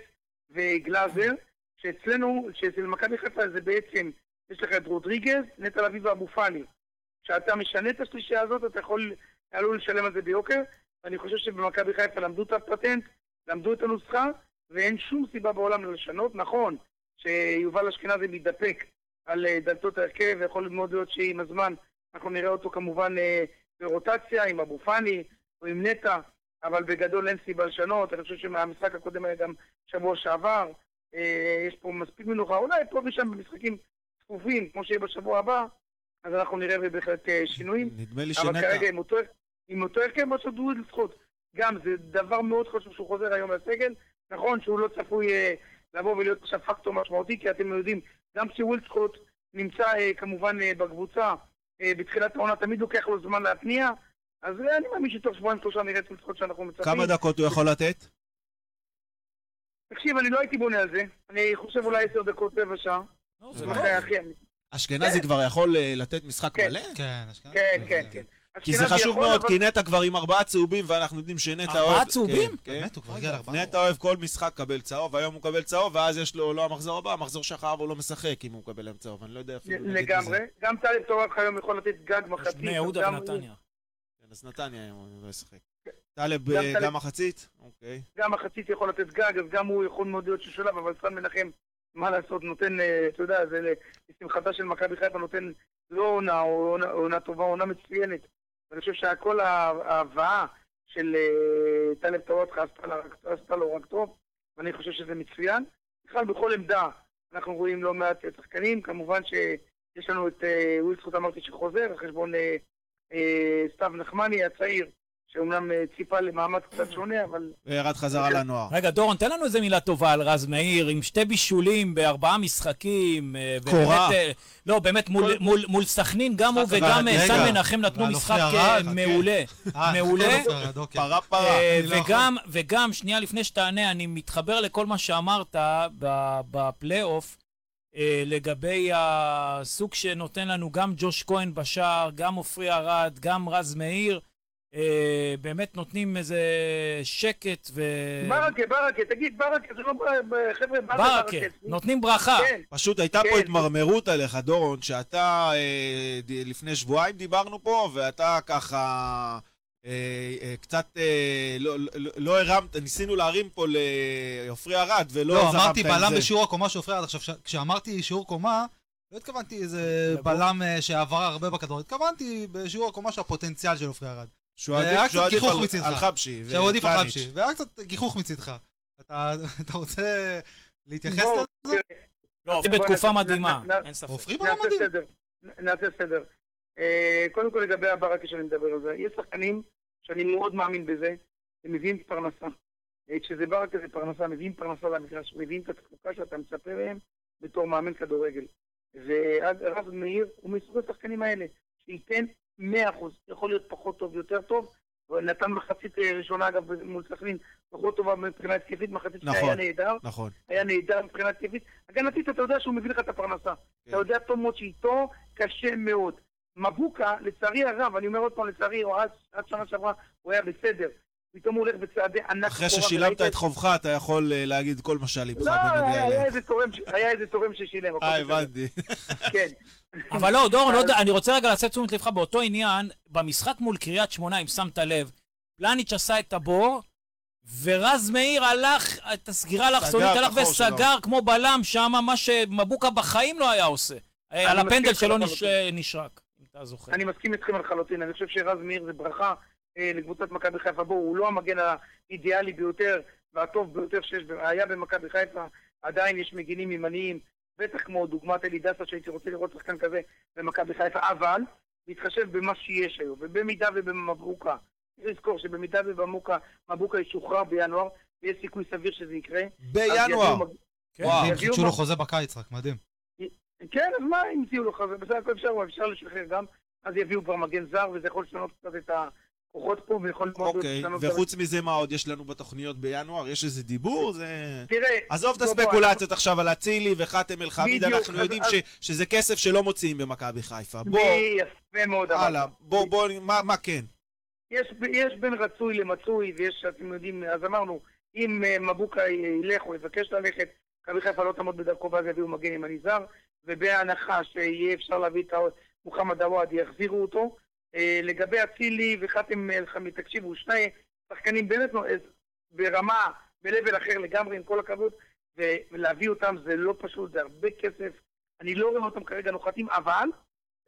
וגלאזר, שאצלנו, שאצל מכבי חיפה זה בעצם, יש לך את רודריגז, נטע לביא ואבו פאני. כשאתה משנה את השלישייה הזאת, אתה יכול, עלול לשלם על זה ביוקר, ואני חושב שבמכבי חיפה למדו את הפטנט, למדו את הנוסחה, ואין שום סיבה בעולם לא לשנות. נכון שיובל אשכנזי מתדפק על אה, דלתות ההרכב, ויכול מאוד להיות שעם הזמן אנחנו נראה אותו כמובן אה, ברוטציה עם אבו פאני או עם נטע, אבל בגדול אין סיבה לשנות. אני חושב שמהמשחק הקודם היה גם שבוע שעבר. אה, יש פה מספיק מנוחה. אולי פה ושם במשחקים צפופים, כמו שיהיה בשבוע הבא, אז אנחנו נראה בהחלט אה, שינויים.
נדמה לי
אבל
שנטע...
כרגע עם אותו, עם אותו הרכב פשוט הוא לזכות. גם זה דבר מאוד חשוב שהוא חוזר היום לסגל. נכון שהוא לא צפוי אה, לבוא ולהיות עכשיו פקטור משמעותי, כי אתם יודעים, גם כשווילדסקוט נמצא אה, כמובן אה, בקבוצה בתחילת העונה, תמיד לוקח לו זמן להתניע. אז אה, אני מאמין שתוך שבועיים שלושה נראה את וילדסקוט שאנחנו מצפים.
כמה דקות הוא יכול לתת?
תקשיב, אני לא הייתי בונה על זה. אני חושב אולי עשר דקות, רבע שעה.
לא? לא...
אשכנזי כבר יכול אה, לתת משחק
כן.
מלא?
כן, אשכנזי.
כן, כן, כן.
כי זה חשוב מאוד, כי נטע כבר עם ארבעה צהובים, ואנחנו יודעים שנטע אוהב...
ארבעה צהובים?
כן, כן.
באמת, הוא כבר הגיע לארבעה.
נטע אוהב כל משחק לקבל צהוב, היום הוא מקבל צהוב, ואז יש לו לא המחזור הבא, המחזור שאחריו הוא לא משחק אם הוא מקבל להם צהוב, אני לא יודע אפילו להגיד
לגמרי. גם טלב טורח היום יכול לתת גג מחצית.
בני יהודה ונתניה.
כן, אז נתניה היום הוא לא ישחק. טלב
גם
אה,
טלב-
גם מחצית? אוקיי.
גם מחצית יכול לתת גג, אז גם הוא יכול מאוד להיות ששולב, אבל סן מנחם, מה לעשות, נותן, אה, אתה יודע, זה לשמחתה של מכבי חיפה נותן לא עונה, או עונה- עונה טובה, עונה מצוינת. ואני חושב שכל ה- ההבאה של אה, טלב טוואטחה עשתה לו רק טוב, ואני חושב שזה מצוין. בכלל, בכל עמדה אנחנו רואים לא מעט שחקנים, כמובן שיש לנו את אה, ווילסקוט אמרתי שחוזר, על חשבון אה, סתיו נחמני הצעיר, שאומנם אה, ציפה למעמד קצת שונה, אבל
וירד חזרה [LAUGHS] לנוער.
רגע, דורון, תן לנו איזה מילה טובה על רז מאיר, עם שתי בישולים בארבעה משחקים. אה,
קורה.
אה, לא, באמת, מול-
כל-
מול- מול סכנין, גם הוא וגם אה,
רגע.
סן מנחם נתנו משחק אה. מעולה.
אה,
מעולה.
אוקיי.
פרה פרה.
אה,
לא
וגם, וגם, שנייה לפני שתענה, אני מתחבר לכל מה שאמרת ב- בפלייאוף אה, לגבי הסוג שנותן לנו גם ג'וש כהן בשער, גם עופרי ארד, גם רז מאיר. אה, באמת נותנים איזה שקט ו...
ברכה, ברכה, תגיד, ברכה, זה לא חבר'ה, מה זה
ברכה,
ברכה?
נותנים ברכה.
כן,
פשוט הייתה פה
כן.
התמרמרות עליך, דורון, שאתה אה, ד- לפני שבועיים דיברנו פה, ואתה ככה אה, אה, קצת אה, לא- לא- לא הרמת, ניסינו להרים פה לעופרי ארד, ולא
לא,
זרמת
אמרתי
עם
בלם
זה.
בשיעור הקומה שהופך עד עכשיו. ש- כשאמרתי שיעור קומה, לא התכוונתי איזה. בלם שעבר הרבה בכדור, התכוונתי בשיעור הקומה של הפוטנציאל של עופרי ארד.
שהוא עדיף- על-. על חבשי.
שהוא עדיף
ופלניץ'.
החבשי, והיה קצת גיחוך מצידך. אתה [LAUGHS] אתה רוצה להתייחס לזה?
לא, זה
בוא
בתקופה מדהימה, אין ספק.
עופרי בלם מדהים.
נעשה סדר. אה, קודם כל לגבי הברכה שאני מדבר על זה, יש שחקנים שאני מאוד מאמין בזה, הם מביאים פרנסה. אה, כשזה ברכה זה פרנסה, מביאים פרנסה למגרש, מביאים את התפוקה שאתה מצפה מהם בתור מאמן כדורגל. ורז מאיר הוא מסוג השחקנים האלה, שייתן 100%, יכול להיות פחות טוב, יותר טוב, ונתן מחצית אה, ראשונה אגב מול סכנין פחות טובה מבחינה התקפית, מחצית שנייה
נכון.
היה נהדר.
נכון.
היה נהדר מבחינה התקפית. הגנתית, אתה יודע שהוא מביא לך את הפרנסה. אתה יודע טוב מאוד שאיתו קשה מאוד. מבוקה, לצערי הרב, אני אומר עוד פעם, לצערי, או עד, עד שנה שעברה, הוא היה בסדר. פתאום הוא הולך בצעדי ענק.
אחרי ששילמת את חובך, אתה יכול אה, להגיד כל מה שעל ליבך
לא, היה,
בנוגע
ש- היה איזה תורם ששילם.
אה. הבנתי.
כן. [LAUGHS]
אבל לא, דורון, אני רוצה רגע לעשות תשומת לבך באותו עניין, במשחק מול קריית שמונה, אם שמת לב, פלניץ' עשה את הבור, ורז מאיר הלך, את הסגירה
את
הלך וסגר כמו בלם שם, מה שמבוקה בחיים לא היה עושה. אה, על הפנדל
לחלוטין.
נש- נשרק, אם אתה זוכר.
אני מסכים איתכם לחלוטין, אני חושב שרז מאיר זה ברכה אה, לקבוצת מכבי חיפה. בואו, הוא לא המגן האידיאלי ביותר והטוב ביותר שיש, היה במכבי חיפה, עדיין יש מגינים ימניים, בטח כמו דוגמת אלי דסה שהייתי רוצה לראות שחקן כזה במכבי חיפה, אבל להתחשב במה שיש היום, ובמידה ובמבוקה, צריך לזכור שבמידה ובמבוקה מבוקה ישוחרר בינואר, ויש סיכוי סביר שזה יקרה.
בינואר.
כן.
וואו.
חידשו לו חוזה בקיץ רק, מדהים.
כן, אז מה אם הציעו לו חבר? בסדר, אפשר, אפשר לשחרר גם, אז יביאו כבר מגן זר, וזה יכול לשנות קצת את הכוחות פה, ויכול מאוד
אוקיי, וחוץ מזה, מה עוד יש לנו בתוכניות בינואר? יש איזה דיבור? זה...
תראה,
עזוב את הספקולציות עכשיו על אצילי וחאתם אל-חמיד, אנחנו יודעים שזה כסף שלא מוציאים במכבי חיפה. בוא,
יפה מאוד.
הלאה, בוא, בוא, מה- כן?
יש, יש בין רצוי למצוי, ויש, אתם יודעים, אז אמרנו, אם אה, מבוקה ילך או יבקש ללכת, מכבי חיפה לא תעמוד בדרכו ואז יביאו מגן ימני זר, ובהנחה שיהיה אפשר להביא את מוחמד עוואד, יחזירו אותו. אה, לגבי אצילי וחאתם אל-חמיד, תקשיבו, שני שחקנים באמת אה, ברמה, ב-level אחר לגמרי, עם כל הכבוד, ולהביא אותם זה לא פשוט, זה הרבה כסף. אני לא רואה אותם כרגע נוחתים, אבל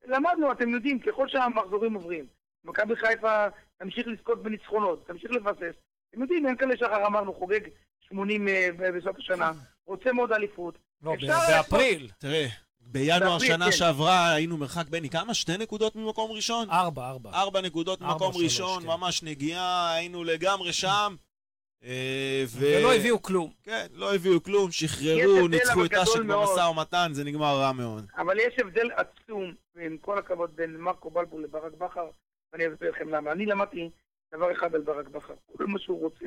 למדנו, אתם יודעים, ככל שהמחזורים עוברים, מכבי חיפה תמשיך לזכות בניצחונות, תמשיך לבסס, אתם יודעים, ינקלה שחר אמרנו, חוגג 80 אה, ב- בסוף השנה, [LAUGHS] רוצה מאוד אליפות.
לא, באפריל.
תראה, בינואר
באפריל,
שנה
כן.
שעברה היינו מרחק, בני, כמה? שתי נקודות ממקום ראשון?
ארבע, ארבע.
ארבע נקודות
ארבע,
ממקום
שלוש,
ראשון,
כן.
ממש נגיעה, היינו לגמרי שם. אה, ו...
ולא הביאו כלום.
כן, לא הביאו כלום, שחררו, ניצחו את אשק. במשא ומתן, זה נגמר רע מאוד.
אבל יש הבדל עצום, ועם כל הכבוד, בין מרקו בלבול לברק בכר, ואני אסביר לכם למה. אני למדתי דבר אחד על ברק בכר, כל מה שהוא רוצה,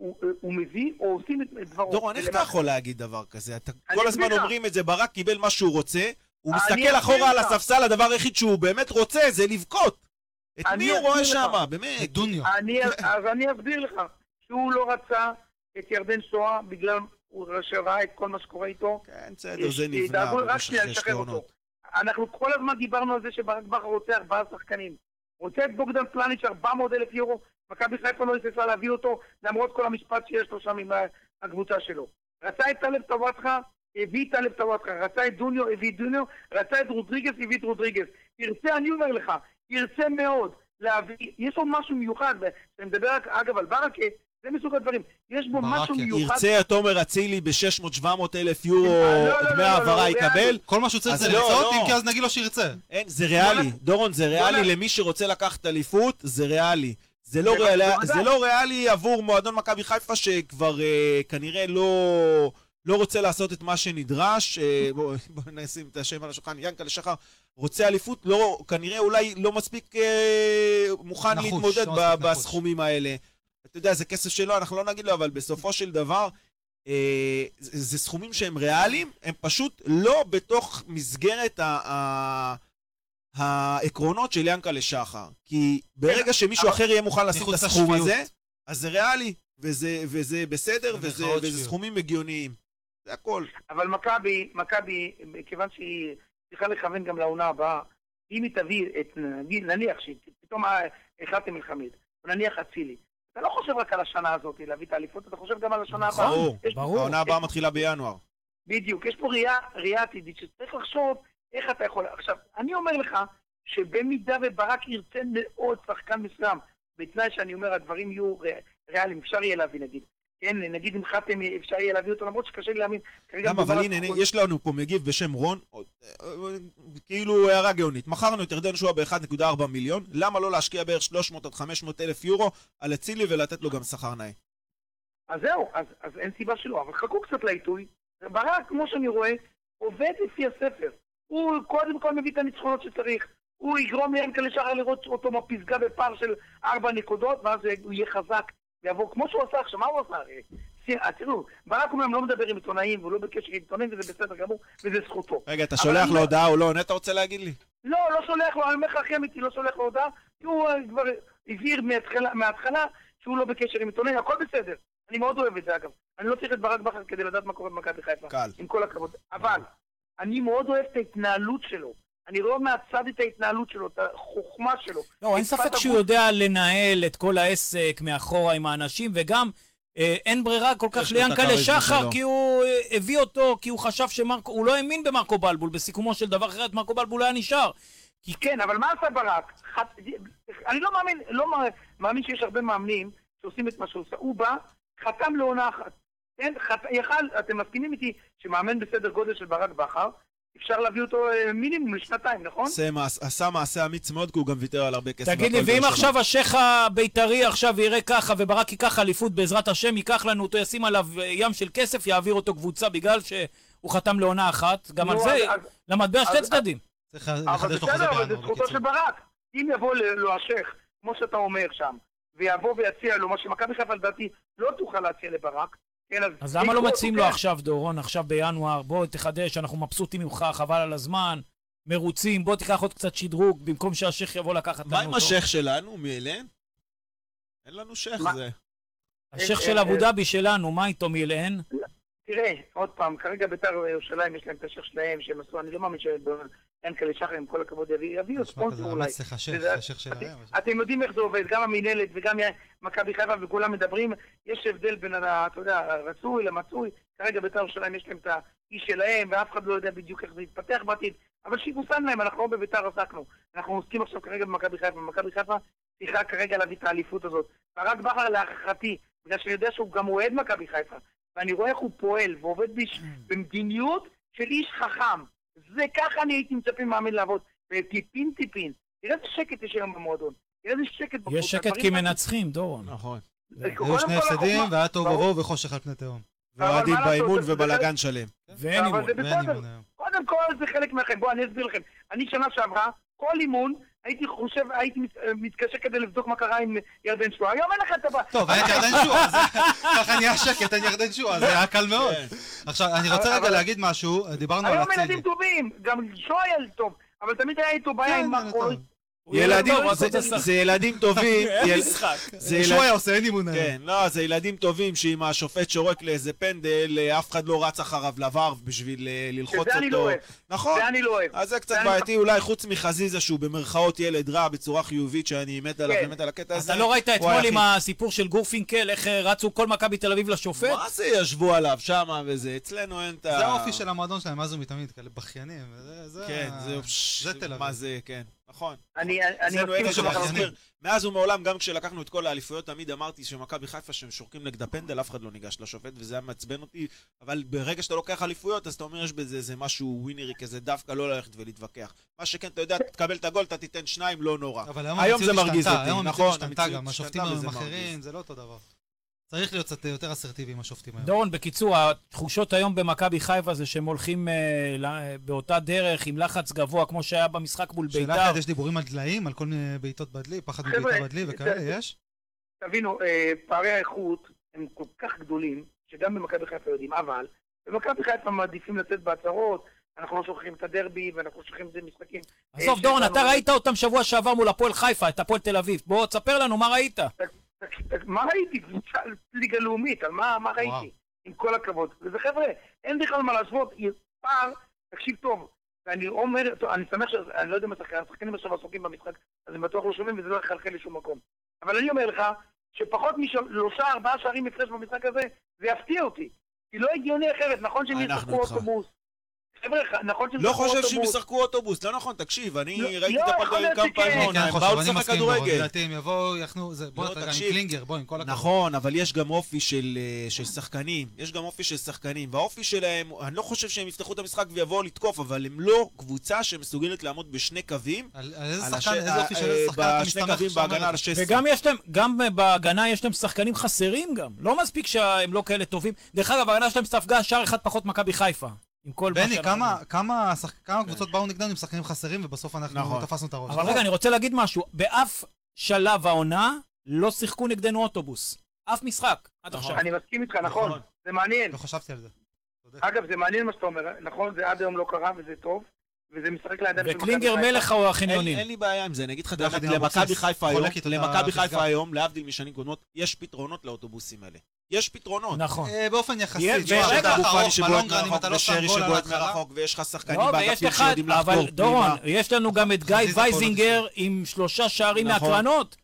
הוא, הוא מביא או עושים את דברו.
דורון, איך אתה יכול להגיד דבר כזה? אתה כל הזמן
לך.
אומרים את זה, ברק קיבל מה שהוא רוצה, הוא
אני
מסתכל אחורה על. הספסל, הדבר היחיד שהוא באמת רוצה זה לבכות. את
אני
מי הוא רואה. שם? באמת.
את דוניו.
אני, אז אני אסביר לך, שהוא לא רצה את ירדן שואה בגלל הוא שראה את כל מה שקורה איתו.
כן, בסדר, זה נבנה במשך שתי עונות.
אנחנו כל הזמן דיברנו על זה שברק בכר רוצה ארבעה שחקנים. רוצה את בוגדן פלניץ' 400 אלף יורו, מכבי חיפה לא היססה להביא אותו, למרות כל המשפט שיש לו שם עם הקבוצה שלו. רצה את טלב טוואטחה, הביא את טלב טוואטחה, רצה את דוניו, הביא את דוניו, רצה את רודריגז, הביא את רודריגז. ירצה, אני אומר לך, ירצה מאוד להביא, יש עוד משהו מיוחד, ואני מדבר רק, אגב, על ברכה, זה מסוג הדברים, יש בו משהו מיוחד.
ירצה תומר אצילי ב-600-700 אלף יורו
לא, לא, לא,
דמי העברה יקבל?
כל מה שהוא צריך זה
לא,
לרצות. אם כי אז נגיד לו שירצה.
אין, זה ריאלי. דורון, זה ריאלי. למי שרוצה לקחת אליפות, זה ריאלי. זה לא, ריאלי. זה לא ריאלי עבור מועדון מכבי חיפה שכבר אה, כנראה לא, לא רוצה לעשות את מה שנדרש. אה, בואו בוא נשים את השם על השולחן. ינקלה שחר רוצה אליפות, לא, כנראה אולי לא מספיק אה, מוכן
נחוש,
להתמודד
לא
ב-
נחוש.
בסכומים האלה. אתה יודע, זה כסף שלו, אנחנו לא נגיד לו, אבל בסופו של דבר, אה, זה, זה סכומים שהם ריאליים, הם פשוט לא בתוך מסגרת ה... ה העקרונות של ינקלה שחר. כי ברגע שמישהו
אבל-
אחר יהיה מוכן לשים את הסכום. הזה, אז זה ריאלי, וזה, וזה בסדר, וזה, וזה. סכומים הגיוניים. זה הכל.
אבל מכבי, מכבי, מכיוון שהיא צריכה לכוון גם לעונה הבאה, אם היא תביא את, נגיד, נניח שפתאום אה, החלטתם מלחמית, נניח אצילי, אתה לא חושב רק על השנה הזאת להביא את האליפות, אתה חושב גם על השנה הבאה.
ברור.
ברור.
העונה הבאה מתחילה בינואר.
בדיוק, יש פה ראייה, ראייה עתידית שצריך לחשוב איך אתה יכול... עכשיו, אני אומר לך שבמידה וברק ירצה מאוד שחקן מסוים, בתנאי שאני אומר הדברים יהיו ריאליים, אפשר יהיה להביא נגיד. כן, נגיד אם חתם אפשר יהיה להביא אותו, למרות שקשה לי להאמין.
גם, אבל הנה, הנה, יש לנו פה מגיב בשם רון, אה, אה, כאילו הערה גאונית. מכרנו את ירדן שואה ב-1.4 מיליון, למה לא להשקיע בערך 300 עד 500 אלף יורו על אצילי ולתת לו גם שכר נאה?
אז זהו, אז, אז אין סיבה שלא, אבל חכו קצת לעיתוי. ברק, כמו שאני רואה, עובד לפי הספר. הוא קודם כל מביא את הניצחונות שצריך. הוא יגרום ליענקלה שחר לראות אותו בפסגה בפער של ארבע נקודות, ואז הוא יהיה חזק ויבוא, כמו שהוא עשה עכשיו, מה הוא עשה? הרי? ש- תראו, ברק אומנם לא מדבר עם עיתונאים, והוא לא בקשר עם עיתונאים, וזה בסדר גמור, וזה זכותו.
רגע, אתה שולח לו הודעה או לא עונה, אתה רוצה להגיד לי?
לא, לא שולח לו, אני אומר לך הכי אמיתי, לא שולח לו הודעה, כי הוא אה, כבר הבהיר מההתחלה שהוא לא בקשר עם עיתונאים, הכל בסדר. אני מאוד אוהב את זה אגב. אני לא צריך את ברק בכר כדי לדעת מה קורה במכבי חיפה.
קל.
עם כל הכבוד. אבל, אני מאוד אוהב את ההתנהלות שלו. אני רואה מהצד את ההתנהלות שלו, את החוכמה שלו.
לא, אין ספק שהוא
הגוף.
יודע לנהל את כל העסק מאחורה עם האנשים, וגם אה, אין ברירה כל כך ליענקלה שחר. כי הוא אה, הביא אותו, כי הוא חשב שמרקו, הוא לא האמין במרקו בלבול, בסיכומו של דבר אחרת מרקו בלבול היה נשאר.
כן, אבל מה עשה ברק? חת... אני לא מאמין, לא מא- מאמין שיש הרבה מאמנים שעושים את מה שהוא עושה. הוא בא, חתם לעונה אחת. כן, חת... יכל, אתם מסכימים איתי שמאמן בסדר גודל של ברק בכר, אפשר להביא אותו אה, מינימום לשנתיים, נכון?
עשה מעש- עשה מעשה אמיץ מאוד, כי הוא גם ויתר על הרבה כסף.
תגיד לי, ואם. עכשיו השייח הבית"רי עכשיו יראה ככה, וברק ייקח אליפות בעזרת השם, ייקח לנו אותו, ישים עליו אה, ים של כסף, יעביר אותו קבוצה בגלל שהוא חתם לעונה אחת, גם על
נו,
זה,
אז- אז-
למטבע שתי
אז-
צדדים.
צריך
אבל בסדר, אבל זה זכותו. של ברק. אם יבוא ל- לו השייח, כמו שאתה אומר שם, ויבוא ויציע לו, מה שמכבי חיפה לדעתי לא תוכל להציע לברק, כן, אז...
אז למה לא מציעים לו
כן.
עכשיו, דורון, עכשיו בינואר, בוא תחדש, אנחנו מבסוטים ממך, חבל על הזמן, מרוצים, בוא תיקח עוד קצת שדרוג, במקום שהשייח יבוא לקחת לנו
מה
אותו.
עם השייח שלנו, מאלן? אין לנו שייח
מה?
זה.
השייח
אה,
של
אה,
אבו דאבי שלנו, מה איתו מילאן?
תראה, עוד פעם, כרגע בית"ר ירושלים יש להם את השייח שלהם שהם עשו, אני לא מאמין שאין כאלה שחר, עם כל הכבוד, יביא- יביאו
נשמע כזה
ספונסר אולי.
אמץ לך שייח,
וזה-
השייח שלהם.
אתם יודעים איך זה עובד, גם המינהלת וגם מכבי חיפה וכולם מדברים, יש הבדל בין, אתה יודע, הרצוי למצוי, כרגע בית"ר ירושלים יש להם את האיש שלהם, ואף אחד לא יודע בדיוק איך זה יתפתח בעתיד, אבל שיבוסן להם, אנחנו לא בבית"ר עסקנו, אנחנו עוסקים עכשיו כרגע במכבי חיפה, במכבי חיפה צריכה כרגע להביא את האליפות הזאת. ברק בכר להערכתי, בגלל שאני יודע שהוא גם אוהד מכבי חיפה, ואני רואה איך הוא פועל ועובד בש... במדיניות של איש חכם. זה ככה אני הייתי מצפה מאמן לעבוד, וטיפין טיפין. תראה איזה שקט יש היום במועדון. תראה איזה שקט בקבוצה.
יש שקט כי. מנצחים, דורון.
נכון.
היו שני הפסדים, והיה תוהו
ברור.
ובוהו וחושך על פני תהום.
ואוהדים באימון ובלאגן שלם.
ואין אימון.
זה
ואין
בסדר.
אימון היום.
קודם כל זה חלק מהחיים. בואו אני אסביר לכם. אני שנה שעברה, כל אימון, הייתי חושב, הייתי מת- מתקשר כדי לבדוק מה קרה עם ירדן שואה. היום אין לך את הבא.
טוב, אין ירדן שועה, אז ככה נהיה שקט, אין ירדן שועה, זה היה קל מאוד.
כן.
עכשיו, אני רוצה רגע להגיד משהו, דיברנו על
היום ילדים. טובים, גם שואה ילד טוב, אבל תמיד היה איתו בעיה
כן,
עם
ילד
ילדים, זה-. זה ילדים טובים. [LAUGHS]
אין משחק.
זה ילד-
שועה עושה, אין אימון היום.
כן, לא, זה ילדים טובים שאם השופט שורק לאיזה פנדל, אה, אף אחד לא רץ אחריו לבר בשביל אה, ללחוץ
שזה אני לא
אותו.
אוהב.
נכון.
זה אני לא אוהב.
אז זה קצת
זה אני-
בעייתי, אולי חוץ מחזיזה שהוא במרכאות ילד רע בצורה חיובית שאני מת עליו
כן.
ומת על הקטע הזה.
אתה לא ראית אתמול. עם הסיפור של גורפינקל, איך אה, רצו כל מכבי תל אביב לשופט?
מה זה ישבו עליו שמה וזה, אצלנו אין את ה...
זה האופי של המועדון שלהם, מאז ומתמיד, כאלה בכיינים. זה- זה
כן, זה...
זה תל אביב.
מה זה, כן, נכון.
אני אני
אצלנו
מסכים.
החספיר. מאז ומעולם, גם כשלקחנו את כל האליפויות, תמיד אמרתי שמכבי חיפה, שהם שורקים נגד הפנדל, אף אחד לא ניגש לשופט, וזה היה מעצבן אותי. אבל ברגע שאתה לוקח אליפויות, אז אתה אומר, יש בזה איזה משהו ווינרי כזה, דווקא לא ללכת ולהתווכח. מה שכן, אתה יודע, תקבל את הגול, אתה תיתן שניים, לא נורא.
אבל היום
היום זה מרגיז אותי,
היום
נכון,
המציאות השתנתה גם, השופטים אחרים,
מרגיז.
זה לא אותו דבר. צריך להיות קצת יותר אסרטיבי עם השופטים היום.
דורון, בקיצור, התחושות היום במכבי חיפה זה שהם הולכים אה, ל- באותה דרך עם לחץ גבוה, כמו שהיה במשחק מול
שאלה
בית"ר.
אחת, יש דיבורים על דליים, על כל מיני בעיטות בדלי, פחד מבעיטה בדלי וכאלה,
זה-
יש?
תבינו, אה, פערי האיכות הם כל כך גדולים, שגם במכבי חיפה יודעים, אבל במכבי חיפה מעדיפים לצאת בהצהרות, אנחנו לא שוכחים את הדרבי, ואנחנו לא שוכחים את זה משחקים.
עזוב,
אה,
דורון, אתה ראית אותם שבוע שעבר מול הפועל חיפה, את הפועל תל אביב. בוא, תספר לנו מה ראית.
מה ראיתי? קבוצה ליגה לאומית, על מה מה. ראיתי? עם כל הכבוד. וזה חבר'ה, אין בכלל מה להשוות, פער, תקשיב טוב. ואני אומר, טוב, אני שמח ש... אני לא יודע אם השחקנים השחקנים עכשיו עסוקים במשחק, אז הם בטוח לא שומעים וזה לא יחלחל לשום מקום. אבל אני אומר לך, שפחות משלושה, ארבעה שערים הפרש במשחק הזה, זה יפתיע אותי. כי לא הגיוני אחרת, נכון שהם ישחקו. אוטובוס. חבר'ה, נכון שהם
לא חושב שהם
אוטובוס.
ישחקו אוטובוס, לא נכון, תקשיב, אני
לא,
ראיתי
לא,
את
להיות
כמה. פעמים, הם באו לשחק כדורגל.
לדעתי הם יבואו, יחנו, זה- בוא נתרגע עם
תקשיב.
קלינגר, בוא, עם כל הכבוד.
נכון, אבל יש גם אופי של, אה, של שחקנים, יש גם אופי של שחקנים, והאופי שלהם, אני לא חושב שהם יפתחו את המשחק ויבואו לתקוף, אבל הם לא קבוצה שמסוגלת לעמוד בשני קווים,
על איזה שחקן, איזה אופי של איזה שחקן אתה
בשני
מסתמך
קווים
שאתה אומר
בהגנה על
את זה?
ה-16.
וגם יש להם, גם בהגנה יש להם שחקנים חסרים גם. לא מספיק שהם לא כאלה טובים. דרך אגב, ההגנה שלהם ספגה שער אחד פחות מכבי חיפה. עם כל מה
בני,
שאנחנו
כמה-. כמה שח- כמה קבוצות באו נגדנו עם שחקנים חסרים, ובסוף אנחנו
נכון.
תפסנו את הראש.
אבל רגע, אני רוצה להגיד משהו. באף שלב העונה לא שיחקו נגדנו אוטובוס. אף משחק, עד
נכון.
עכשיו.
אני מסכים איתך, נכון.
נכון.
זה מעניין.
לא חשבתי על זה.
אגב, זה מעניין מה שאתה אומר, נכון? זה עד היום לא קרה וזה טוב, וזה משחק לידיים של מכבי
וקלינגר. מלך או החניונים.
אין לי בעיה עם זה, אני אגיד לך האמת,
עם
למכבי חיפה היום, למכבי. חיפה היום, להבדיל משנים קודמות, יש פתרונות לאוטובוסים האלה. יש פתרונות.
נכון.
אה, באופן יחסי,
יש-
פאני
ארוך,
שבועט מרחוק, ושרי שבועט. מרחוק, ויש לך שחקנים באגפים שיודעים לחקור
אבל דורון. יש לנו גם את גיא וייזינגר עם שלושה שערים
נכון.
מהקרנות.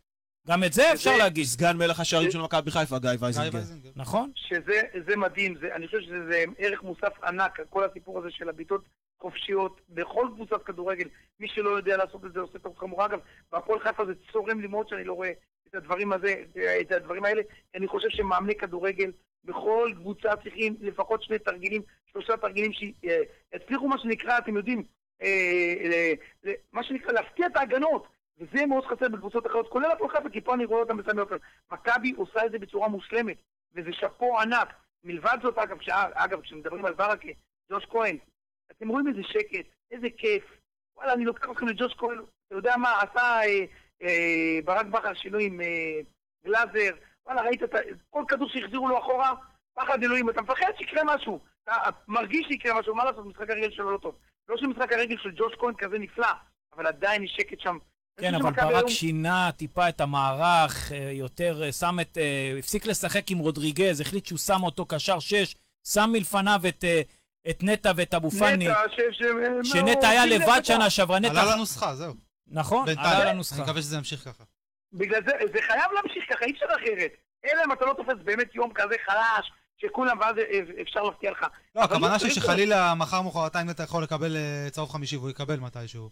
גם את זה אפשר להגיד.
סגן מלך השערים של מכבי חיפה, גיא וייזינגר.
נכון?
שזה זה מדהים, זה, אני חושב שזה ערך מוסף ענק, כל הסיפור הזה של הבעיטות חופשיות בכל קבוצת כדורגל. מי שלא יודע לעשות את זה עושה טעות חמורה. אגב, בהפועל חיפה זה צורם לי מאוד שאני לא רואה את הדברים, הזה, את הדברים האלה. אני חושב שמאמני כדורגל בכל קבוצה צריכים לפחות שני תרגילים, שלושה תרגילים שיצליחו מה שנקרא, אתם יודעים, אה, אה, אה, מה שנקרא להפתיע את ההגנות. וזה מאוד חסר בקבוצות אחרות, כולל הפועל חיפה, כי פה אני רואה אותם בסמי עופר. מכבי עושה את זה בצורה מושלמת, וזה שאפו ענק. מלבד זאת, אגב, ש... אגב, כשמדברים על ברכה, ג'וש כהן, אתם רואים איזה שקט, איזה כיף. וואלה, אני לוקח אתכם לג'וש כהן, אתה יודע מה, עשה אה, אה, ברק בכר שינוי עם אה, גלאזר, וואלה, ראית את. כל כדור שהחזירו לו אחורה, פחד אלוהים, אתה מפחד שיקרה משהו. אתה מרגיש שיקרה משהו, מה לעשות, משחק הרגל שלו לא טוב. לא שמשחק הרגל של ג'וש כהן כזה נפלא, אבל עדיין יש שקט שם.
כן, אבל ברק
היום-
שינה טיפה את המערך, אה, יותר אה, שם את... אה, הפסיק לשחק עם רודריגז, החליט שהוא שם אותו קשר שש, שם מלפניו את, את נטע ואת אבו פאני,
נטע, ש... ש...
שנטע היה לבד. שנה שעברה, נטע...
עלה לנוסחה, זהו.
נכון. עלה
אני
לנוסחה.
מקווה שזה ימשיך ככה.
בגלל זה, זה חייב להמשיך ככה, אי אפשר אחרת. אלא אם אתה לא תופס באמת יום כזה חלש, שכולם, ואז אפשר להפתיע לך.
לא, הכוונה
לא
שלי שחלילה מחר מחרתיים אתה יכול לקבל אה, צהוב חמישי והוא יקבל מתישהו.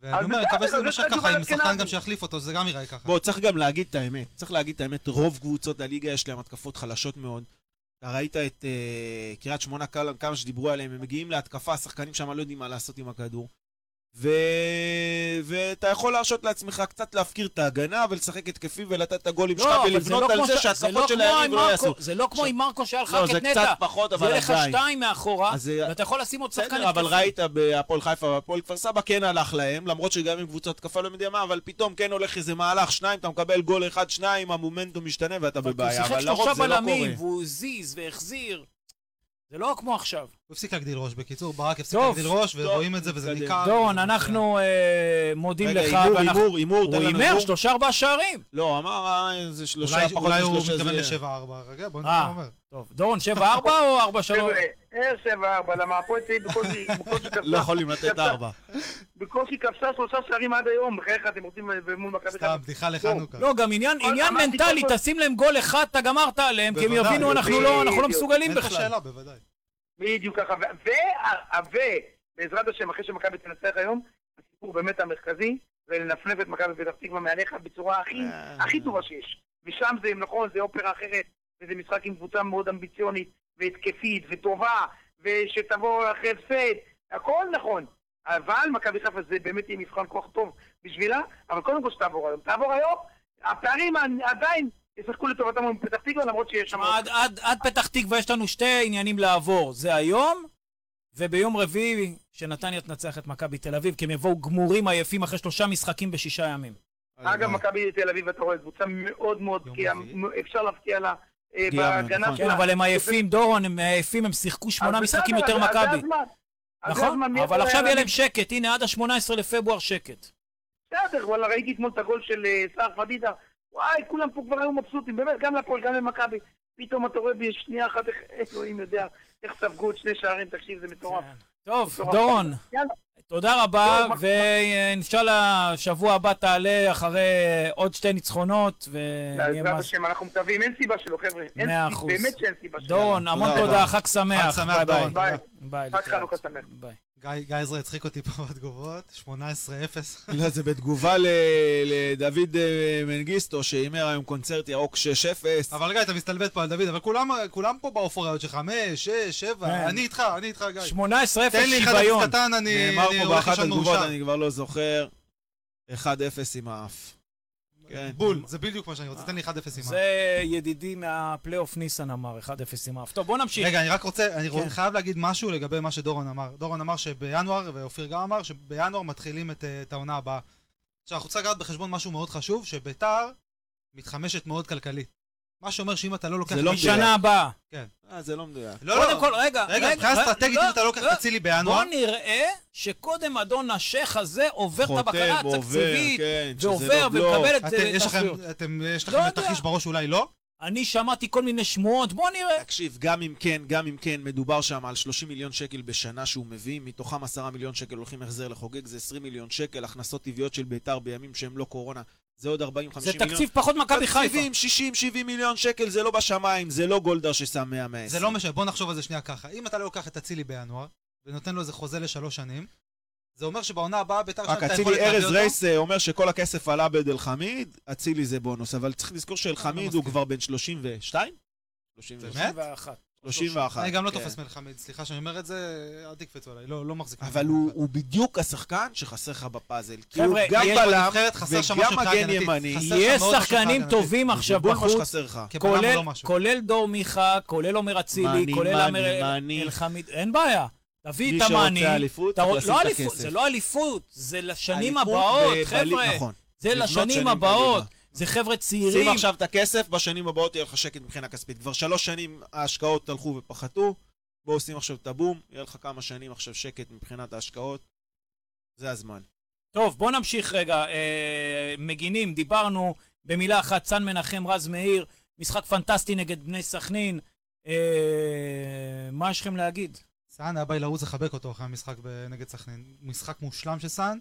ואני אומר,
בסדר,
מקווה שזה יימשך ככה, עם שחקן. גם שיחליף אותו, שזה גם ייראה ככה.
בוא, צריך גם להגיד את האמת. צריך להגיד את האמת, רוב קבוצות הליגה יש להם התקפות חלשות מאוד. ראית את אה, קריית שמונה, כמה שדיברו עליהם, הם מגיעים להתקפה, השחקנים שם לא יודעים מה לעשות עם הכדור. ו... ואתה יכול להרשות לעצמך קצת להפקיר את ההגנה ולשחק התקפי ולתת את הגולים שלך
לא, אבל זה
ולבנות
לא
על זה שההתקפות של
זה לא כמו
היריב לא יעשו.
זה לא כמו עם מרקו שהיה לך
לא,
רק
זה
את
קצת
נטע.
פחות,
זה
אבל
יהיה לך
עדיין.
שתיים מאחורה,
אז זה-
ואתה יכול לשים עוד שחקן
בסדר, אבל
התקפי.
ראית בהפועל חיפה והפועל כפר סבא כן הלך להם, למרות שגם עם קבוצת התקפה לא יודע מה, אבל פתאום כן הולך איזה מהלך, שניים, אתה מקבל גול אחד, שניים, המומנטום משתנה ואתה
אבל
בבעיה,
הוא שיחק
אבל
שלושה
לרוב זה לא
בלמים,
קורה.
והוא הזיז והחזיר. זה לא כמו עכשיו.
הוא הפסיק להגדיל ראש. בקיצור, ברק הפסיק להגדיל ראש, ורואים את זה, וזה. ניכר.
דורון, אנחנו אה, מודים
רגע,
לך,
הימור,
ואנחנו...
הימור, הימור,
הוא
תן לנו
הימר
הימור.
שלושה ארבעה שערים.
לא, אמר אה, איזה שלושה, פחות
אולי הוא
משלושה
מתכוון
זה...
ל-7-4. רגע, בוא
אה.
נראה מה הוא אומר.
טוב, דורון, שבע ארבע או ארבע שלוש?
חבר'ה, אה, שבע ארבע, למה הפועל תל אביב בקושי [LAUGHS] בקושי
לא
כבשה-
יכולים לתת ארבע.
בקושי כבשה שלושה שערים עד היום, בחייך אתם רוצים אה, מול מכבי
סתם,
חיפה.
בדיחה לחנוכה.
לא, גם עניין מנטלי, תשים להם גול אחד, אתה גמרת עליהם, כי הם יבינו, אנחנו לא אנחנו לא. מסוגלים
אין לך
בכלל.
שאלה, בוודאי.
בדיוק ככה, ובעזרת השם, אחרי שמכבי תנצח היום, הסיפור באמת המרכזי, זה לנפנף את מכבי פתח תקווה מעליך בצורה הכי
אה.
הכי טובה שיש. ושם זה, נכון, זה אופרה אחרת, וזה משחק עם קבוצה מאוד אמביציונית, והתקפית, וטובה, ושתבוא אחרי הפסד, הכל נכון. אבל מכבי חיפה זה באמת יהיה מבחן כוח טוב בשבילה, אבל קודם כל שתעבור היום. תעבור היום, הפערים עדיין ישחקו לטובתם מול פתח תקווה, למרות שיש שם...
עד- עד- עד פתח תקווה יש לנו שתי עניינים לעבור. זה היום, וביום רביעי, שנתניה תנצח את מכבי תל אביב, כי הם יבואו גמורים עייפים אחרי שלושה משחקים בשישה ימים.
אגב, מכבי תל אביב, אתה רואה, קבוצה מאוד מאוד בקיאה,
רביעי.
אפשר להפקיע לה בהגנה
נכון.
כן,
שלה.
אבל הם עייפים, דורון, הם עייפים, הם שיחקו שמונה משחקים יותר מכבי. נכון? אבל עכשיו
היה
יהיה להם? שקט, הנה עד ה-18 לפברואר שקט.
בסדר, וואלה, ראיתי אתמול את הגול של אה, סער פדידה. וואי, כולם פה כבר היו מבסוטים, באמת, גם לפועל, גם למכבי. פתאום אתה רואה בשנייה אחת, איך אלוהים יודע, איך ספגו את שני שערים, תקשיב, זה מטורף.
טוב,
מטורף.
דורון,
יאללה.
תודה רבה, ואינשאללה שבוע הבא תעלה אחרי עוד שתי ניצחונות, ונהיה
בעזרת
מה...
השם, אנחנו מקווים, אין סיבה שלא, חבר'ה.
מאה אחוז.
באמת שאין סיבה שלא.
דורון, המון
תודה.
חג שמח.
חג שמח. דורון.
ביי. חג. חנוכה שמח.
ביי.
גיא עזרא הצחיק אותי פה [LAUGHS] בתגובות, 18-0. [LAUGHS]
לא, זה בתגובה ל- לדוד אה, מנגיסטו, שהימר היום קונצרט ירוק 6-0.
אבל גיא, אתה מסתלבט פה על דוד, אבל כולם- פה באופוריות של 5, 6, 7,
כן.
אני איתך, אני איתך, גיא.
18-0
תן לי 1-0
שוויון.
קטן, אני
נאמר פה באחת התגובות. אני כבר לא זוכר, 1-0 עם האף. כן.
בול, זה בדיוק מה שאני רוצה, תן לי 1-0 עם ה...
זה ידידי מהפלייאוף ניסן אמר, 1-0 עם האף. טוב, בוא נמשיך.
רגע, אני רק רוצה, אני
כן.
חייב להגיד משהו לגבי מה שדורון אמר. דורון אמר שבינואר, ואופיר גם אמר, שבינואר מתחילים את, אה, את העונה הבאה. עכשיו, אנחנו צריכים לקחת בחשבון משהו מאוד חשוב, שביתר מתחמשת מאוד כלכלית. מה שאומר שאם אתה לא לוקח...
זה לא מדויק.
שנה הבאה.
אה, זה לא מדויק.
לא,
קודם
לא.
כל, רגע,
רגע, מבחינה אסטרטגית,
לא,
אם אתה לא לוקח
לא.
את אצילי בינואר,
בוא נראה שקודם אדון השייח הזה עובר את הבקרה התקציבית,
כן,
ועובר
לא.
ומקבל את אה,
יש לכם, יש
לא
לכם. תרחיש בראש אולי לא?
אני שמעתי כל מיני שמועות, בוא נראה.
תקשיב, גם אם כן, גם אם כן, מדובר שם על 30 מיליון שקל בשנה שהוא מביא, מתוכם 10 מיליון שקל הולכים החזר לחוגג, זה 20 מיליון שקל, הכנסות טבעיות של ביתר בימים שהם לא קורונה, זה עוד 40-50
זה
מיליון.
תקציב פחות מכבי חיפה.
תקציבים, 60-70 מיליון שקל, זה לא בשמיים, זה לא גולדהר ששם 100-120.
זה לא משנה, בוא נחשוב על זה שנייה ככה. אם אתה לא לוקח את אצילי בינואר, ונותן לו איזה חוזה לשלוש שנים, זה אומר שבעונה הבאה ביתר יש
רק
להם את היכולת
אצילי,
להביא
ארז
אותו.
רייס אה, אומר שכל הכסף עלה בעד אלחמיד, אצילי זה בונוס, אבל צריך לזכור שאלחמיד הוא
מסכים.
כבר בן 32? 32?
באמת?
31.
31.
אני גם לא
כן.
תופס מלחמד, סליחה שאני אומר את זה, אל תקפצו עליי, לא לא מחזיק.
אבל. הוא בדיוק השחקן שחסר לך בפאזל. כי הוא גם בלם וגם מגן. ימני.
יש שחקנים טובים עכשיו בחוץ, כולל-
לא.
כולל דור מיכה, כולל עומר אצילי, כולל
מאני.
אלחמיד, אין בעיה. תביא
מי
את המאני.
שרוצה אליפות, צריך לשים
לא
את
אליפות,
הכסף.
זה לא אליפות, זה לשנים הבאות, חבר'ה.
נכון.
זה לשנים
שנים
הבאות. זה חבר'ה
שים
צעירים.
עכשיו את הכסף, בשנים הבאות יהיה לך שקט מבחינה כספית. כבר שלוש שנים ההשקעות הלכו ופחתו, בואו שים עכשיו את הבום, יהיה לך כמה שנים עכשיו שקט מבחינת ההשקעות. זה הזמן.
טוב, בוא נמשיך רגע. אה, מגינים, דיברנו במילה אחת, צאן מנחם, רז מאיר, משחק פנטסטי נגד בני סכנין. אה, מה יש לכם להגיד?
סאן היה בא לי לרוץ לחבק אותו אחרי המשחק נגד סכנין. משחק מושלם של סאן.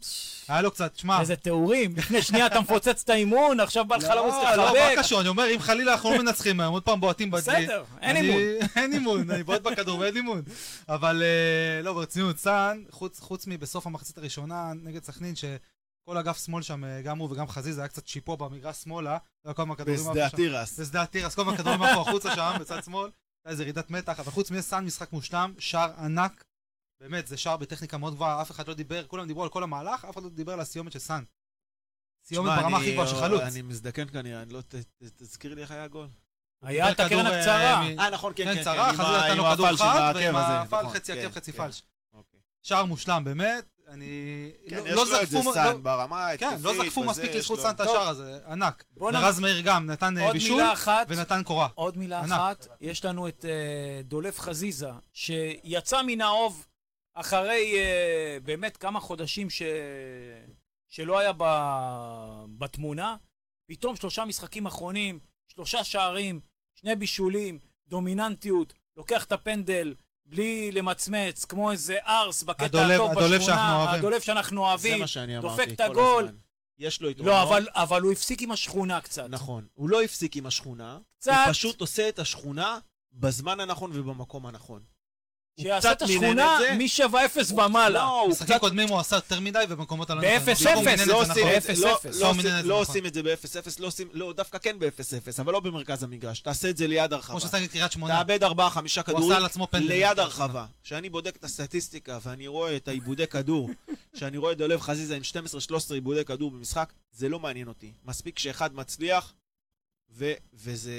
היה לו קצת, שמע...
איזה תיאורים. לפני שנייה אתה מפוצץ את האימון, עכשיו בא לך לרוץ
לא, לא, מה
לחבק.
קשור? אני אומר, אם חלילה אנחנו לא מנצחים היום, עוד פעם בועטים בדלי.
בסדר, אין אימון. [LAUGHS]
אין אימון, אני בועט בכדור ואין אימון. אבל אה, לא, ברצינות, סאן, חוץ- חוץ מבסוף המחצית הראשונה נגד סכנין, שכל אגף שמאל שם, אה, גם הוא וגם חזיזה, היה קצת שיפוע במגרש שמאלה, לא
בשדה. התירס.
בשדה התירס, כל הזמן כדורים החוצה שם, בצד שמאל. הייתה איזה ירידת מתח, אבל חוץ מזה סאן משחק מושלם, שער ענק. באמת, זה שער בטכניקה מאוד גבוהה, אף אחד לא דיבר, כולם דיברו על כל המהלך, אף אחד לא דיבר על הסיומת של סאן. סיומת ברמה
אני-
הכי גבוהה של חלוץ.
אני מזדקן כנראה, אני לא... ת- ת- תזכיר לי איך היה הגול.
היה את הקרן
אה,
הקצרה.
מ-
אה, נכון, כן, כן,
כן,
כן.
צרה,
עם
חזיזה
ה-
נתן
עם
לו כדור חד, ועם הפל
נכון,
חצי
כן,
עקב, חצי
כן.
פלש.
אוקיי.
שער מושלם, באמת. אני...
כן,
לא-
יש
לא
לו את זה
זקפו...
סאן
לא-
ברמה
כן,
ההתקפית.
לא זקפו מספיק לזכות. סאן את. השער הזה, ענק. ורז מאיר גם נתן אה, בישול. ונתן קורה.
עוד מילה
ענק.
אחת, יש לנו את אה, דולף חזיזה, שיצא מן האוב אחרי אה, באמת כמה חודשים ש... שלא היה ב... בתמונה. פתאום שלושה משחקים אחרונים, שלושה שערים, שני בישולים, דומיננטיות, לוקח את הפנדל בלי למצמץ, כמו איזה ארס בקטע
הדולב-
הטוב
הדולב שאנחנו
בשכונה,
אוהבים.
הדולב שאנחנו
זה
אוהבים.
מה שאני
דופק
אמרתי
את
כל
הגול.
יש לו יתרונות.
לא, אבל, אבל הוא הפסיק עם השכונה קצת.
נכון. הוא לא הפסיק עם השכונה,
קצת.
הוא פשוט עושה את השכונה בזמן הנכון ובמקום הנכון.
שיעשה את השכונה
את זה.
מ-7-0 ומעלה.
לא, הוא
משחקים. קודמים הוא עשה יותר מדי ובמקומות הלא נכונים.
0-0,
לא, זה
עושים
נכון.
את זה,
אפס,
לא-
אפס.
לא
לא נכון.
ב-0-0, לא עושים, לא, דווקא כן ב-0-0, אבל לא במרכז המגרש. תעשה את זה ליד הרחבה.
כמו שעשה קריית שמונה.
תאבד ארבעה, חמישה
הוא
כדורים. ליד הרחבה. כשאני בודק את הסטטיסטיקה ואני רואה את העיבודי כדור, [LAUGHS] כשאני רואה את דולב חזיזה עם 12-13 עיבודי כדור במשחק, זה לא מעניין אותי. מספיק שאחד מצליח, ו- וזה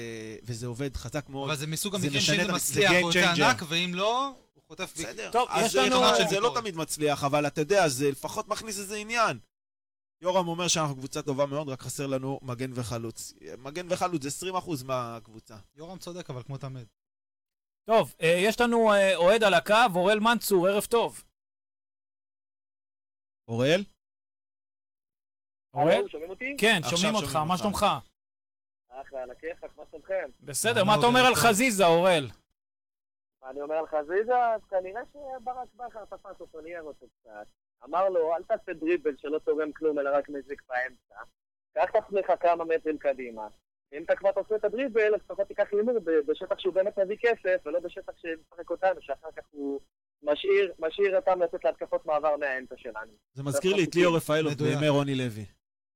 וזה עובד חזק מאוד.
אבל זה מסוג המקרים
משנה
שאם
את
זה
המ-
מצליח יוצא
changer.
ענק, ואם לא, חוטף ביק.
בסדר.
טוב,
אז
יש
זה
לנו-
שזה לא תמיד מצליח, אבל אתה יודע, זה לפחות מכניס איזה עניין. יורם אומר שאנחנו קבוצה טובה מאוד, רק חסר לנו מגן וחלוץ. מגן וחלוץ זה 20% מהקבוצה.
יורם צודק, אבל כמו תמיד.
טוב, אה, יש לנו אה, אוהד על הקו, אוראל מנצור, ערב טוב.
אוראל?
אוראל?
שומעים אותי?
כן, שומעים אותך, מה. שלומך?
אחלה, על הכיפאק, מה שלומכם?
בסדר, מה אתה אומר על. חזיזה, אוראל?
אני אומר על חזיזה, אז כנראה שברק בכר תפס אותו, ניער אותו קצת. אמר לו, אל תעשה דריבל שלא תורם כלום, אלא רק מזיק באמצע. קח את עצמך כמה מטרים קדימה. אם אתה כבר תעשה את הדריבל, אז לפחות תיקח הימור בשטח שהוא באמת מביא כסף, ולא בשטח שמשחק אותנו, שאחר כך הוא משאיר, משאיר אותם לצאת להתקפות מעבר מהאמצע שלנו.
זה מזכיר לי את ליאור רפאלוב
מדויק.
בימי רוני לוי.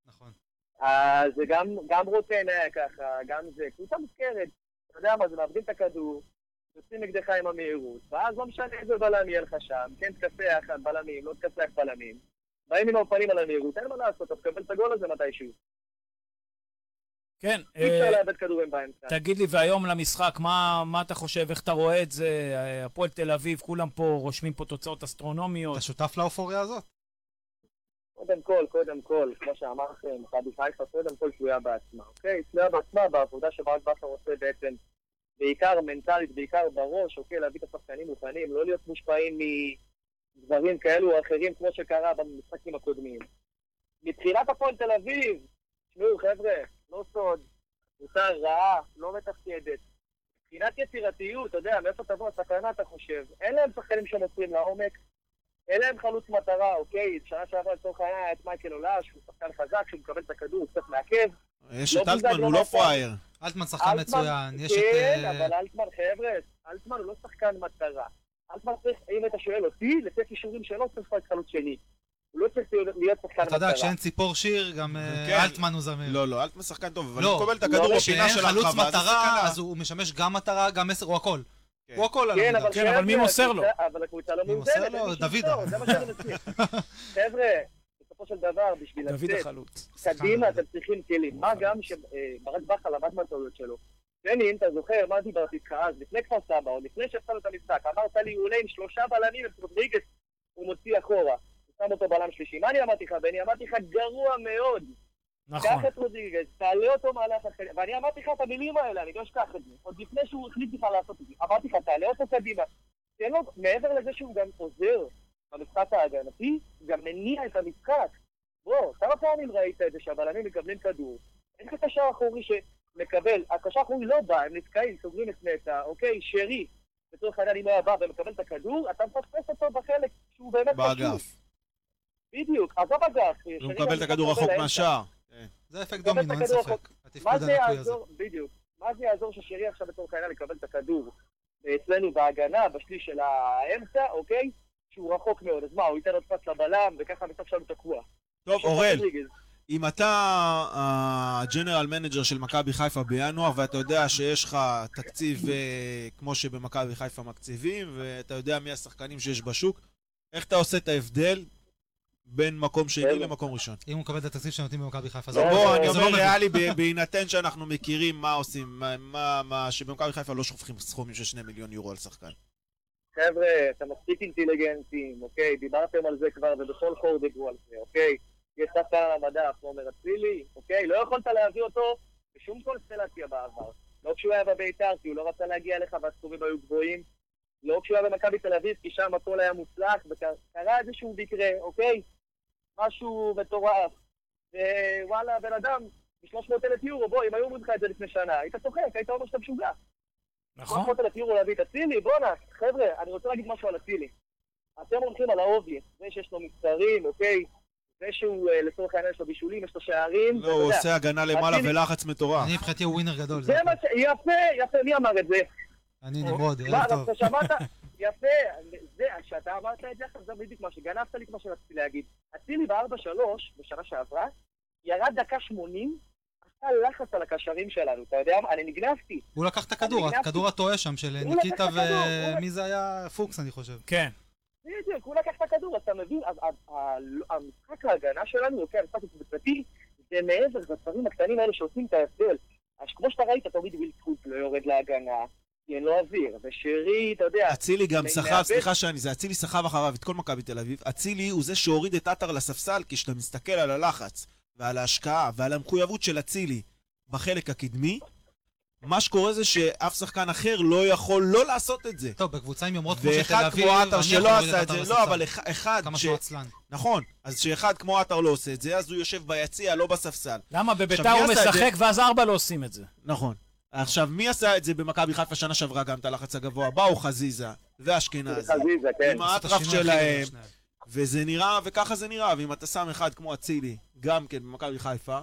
נכון.
אז זה גם, גם רוטן היה ככה, גם זה. קבוצה מוזכרת. אתה יודע מה, זה מאבדים את הכדור, יוצאים נגדך עם המהירות, ואז לא משנה איזה בלם יהיה לך שם, כן תכסח בלמים, לא תכסח בלמים. באים עם הפנים על המהירות, אין מה לעשות, אתה תקבל את הגול הזה מתישהו.
כן,
אי אפשר
אה,
לאבד כדורים באמצע.
תגיד לי, והיום למשחק, מה מה אתה חושב, איך אתה רואה את זה? אה, הפועל תל אביב, כולם פה רושמים פה תוצאות אסטרונומיות.
אתה שותף לאופוריה הזאת?
קודם כל, קודם כל, כמו שאמרתם, מכבי חיפה קודם כל תלויה בעצמה, אוקיי? תלויה בעצמה בעבודה שברק בכר עושה בעצם, בעיקר מנטלית, בעיקר בראש, אוקיי? להביא את השחקנים מוכנים, לא להיות מושפעים מדברים כאלו או אחרים, כמו שקרה במשחקים הקודמים. מבחינת הפועל תל אביב, תשמעו, חבר'ה, לא סוד, קבוצה רעה, לא מתפקדת. מבחינת יצירתיות, אתה יודע, מאיפה תבוא הסכנה, אתה חושב? אין להם שחקנים שמוסרים לעומק, אין להם חלוץ מטרה, אוקיי? שנה שעברה לצורך העניין היה את מייקל עולה, שהוא שחקן חזק, שהוא מקבל את הכדור, הוא קצת מעכב.
יש
לא
את אלטמן, הוא לא
נכון.
פראייר.
אלטמן שחקן מצוין, יש את...
כן, אבל אלטמן, חבר'ה, אלטמן הוא לא שחקן מטרה. אלטמן צריך, אם אתה שואל אותי, לפי כישורים שלו, צריך להיות חלוץ שני. הוא לא צריך להיות שחקן
אתה יודע,
מטרה.
כשאין ציפור שיר, גם אה,
כן.
אלטמן הוא זמיר.
לא, לא, אלטמן שחקן טוב, אבל
לא.
הוא מקבל את הכדור
לא,
בפינה
כשאין
של
חלוץ
הרחבה, זה
מטרה,
סכנה.
אז הוא משמש גם מטרה, גם מסר, הוא הכל.
כן.
הוא הכל על
כן, אבל
המגרש.
כן, אבל מי מוסר לו?
אבל הקבוצה לא
מי
מאוזנת.
מוסר לו?
מי
דוידה.
זה מה שאני [LAUGHS] מציע. חבר'ה, בסופו של דבר, בשביל לצאת. קדימה אתם צריכים כלים. מה גם שברק בכר למד מהטעויות שלו. בני, אם אתה זוכר, מה דיברתי איתך אז, לפני כפר סבא, עוד לפני שהתחלנו את המשחק, אמרת לי, הוא עולה עם שלושה בלמים, את רודריגס הוא מוציא אחורה. הוא שם אותו בלם שלישי. מה אני אמרתי לך, בני? אמרתי לך, גרוע מאוד.
נכון.
קח את רודריגז, תעלה אותו מהלך אחר. ואני אמרתי לך את המילים האלה, אני לא אשכח את זה. עוד לפני שהוא החליט בכלל לעשות את זה. אמרתי לך, תעלה אותו קדימה. תן לו, מעבר לזה שהוא גם עוזר במשחק ההגנתי, גם מניע את המשחק. בוא, כמה פעמים ראית את זה שהבלמים מקבלים כדור? אין לך קשר אחורי שמקבל, הקשר האחורי לא בא, הם נתקעים, סוגרים את נטע, אוקיי, שרי. לצורך העניין אם היה בא ומקבל את הכדור, אתה מפספס אותו בחלק שהוא באמת חשוב.
באגף.
בדיוק, עזוב אגף.
הוא מקבל את
גם
הכדור רחוק. מהשער.
זה אפקט דומינו, אין ספק.
מה זה. יעזור, בדיוק, מה זה יעזור ששרי עכשיו לצורך העניין יקבל את הכדור אצלנו בהגנה, בשליש של האמצע, אוקיי? שהוא רחוק מאוד, אז מה, הוא ייתן עוד פס לבלם, וככה המשחק שלנו תקוע.
טוב,
רודריגז.
אם אתה ה general manager של מכבי חיפה בינואר, ואתה יודע שיש לך תקציב אה, כמו שבמכבי חיפה מקציבים, ואתה יודע מי השחקנים שיש בשוק, איך אתה עושה את ההבדל בין מקום שני. למקום ראשון?
אם הוא מקבל את התקציב שנותנים במכבי חיפה,
לא,
זה
בוא, אני
זה
אומר
לא מבין.
ריאלי, ב- בהינתן שאנחנו מכירים מה עושים, מה- מה, מה, שבמכבי חיפה לא שופכים סכומים של שני מיליון יורו על שחקן.
חבר'ה, אתם מספיק אינטליגנטים, אוקיי? דיברתם על זה כבר, ובכל חור דיברו על זה, אוקיי? יש על המדף, עומר אצילי, אוקיי? לא יכולת להביא אותו בשום קונסטלציה בעבר. לא כשהוא היה בביתר, כי הוא לא רצה להגיע אליך והסכומים היו גבוהים. לא כשהוא היה במכבי תל אביב, כי שם הכל היה מוצלח, וקרה איזשהו מקרה, אוקיי? משהו מטורף. ווואלה, בן אדם, ב-300 אלף יורו, בוא, אם היו אומרים לך את זה לפני שנה, היית צוחק, היית אומר שאתה משוגע.
נכון?
300 אלף יורו להביא את אצילי, בואנה, חבר'ה, אני רוצה להגיד משהו על אצילי. אתם הולכים על ה obvious, זה שיש לו מספרים, אוקיי? זה שהוא, אה, לצורך העניין, יש לו בישולים, יש לו שערים,
לא, הוא עושה הגנה למעלה ולחץ מטורף.
אני מבחינתי הוא ווינר גדול, זה
מה. ש... יפה, יפה, מי אמר את זה?
אני נמרוד,
מה,
ערב טוב.
אתה שמעת? [LAUGHS] יפה, זה, כשאתה אמרת את זה עכשיו, זה בדיוק מה שגנבת לי את מה שרציתי להגיד. אצילי ב-4-3, בשנה שעברה, ירד דקה 80, עשה לחץ על הקשרים שלנו, אתה יודע מה? אני נגנבתי.
הוא לקח את הכדור. הכדור הטועה שם של ניקיטה ומי זה היה? פוקס אני חושב.
כן.
בדיוק, הוא לקח את הכדור, אתה מבין? המשחק ההגנה שלנו, אוקיי, המשחק הקבוצתי, זה מעבר לדברים הקטנים האלה שעושים את ההבדל. אז כמו שאתה ראית, תמיד ווילקוט לא יורד להגנה, כי אין לו אוויר, ושרי, אתה יודע,
אצילי גם סחב, סליחה שאני, זה אצילי סחב אחריו את כל מכבי תל אביב. אצילי הוא זה שהוריד את עטר לספסל, כי כשאתה מסתכל על הלחץ ועל ההשקעה ועל המחויבות של אצילי בחלק הקדמי, מה שקורה זה שאף שחקן אחר לא יכול לא לעשות את זה.
טוב, בקבוצה עם יומרות כמו של תל
ואחד
אביב,
כמו עטר שלא עשה את זה. לא, אבל אח- אחד,
כמה
ש-
שהוא עצלן.
נכון, אז שאחד כמו עטר לא עושה את זה, אז הוא יושב ביציע, לא בספסל.
למה בביתר הוא
עשה את זה?
משחק ואז ארבע לא עושים את זה?
נכון. עכשיו, מי עשה את זה במכבי חיפה שנה שעברה גם את הלחץ הגבוה? באו חזיזה ואשכנזי.
חזיזה, כן.
עם האטרף שלהם. וזה נראה, וככה זה נראה, ואם אתה שם אחד כמו אצילי, גם כן במכבי חיפה,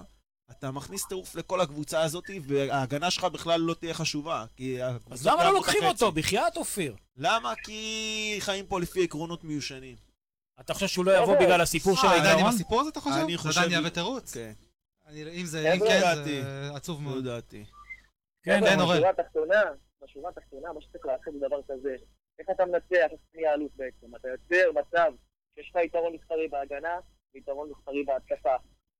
אתה מכניס טירוף לכל הקבוצה הזאת, וההגנה שלך בכלל לא תהיה חשובה. כי
אז למה לא לוקחים. אותו? בחייאת אופיר.
למה? כי חיים פה לפי עקרונות מיושנים.
אתה חושב שהוא לא יבוא בגלל הסיפור של
אה, עדיין עם
העיקרון?
הסיפור הזה אתה חושב?
אני חושב-
עדיין יהווה תירוץ?
כן,
אני- אם זה,
כן,
אם כן. זה עצוב מאוד.
דעתי.
כן,
כן, אורן.
בשורה התחתונה, בשורה התחתונה, מה שצריך לעשות זה דבר כזה. איך אתה מנצח, איך אתה נהיה אלוף בעצם? אתה יוצר מצב שיש לך יתרון מסחרי בהגנה ויתרון מסחרי בהתקפה.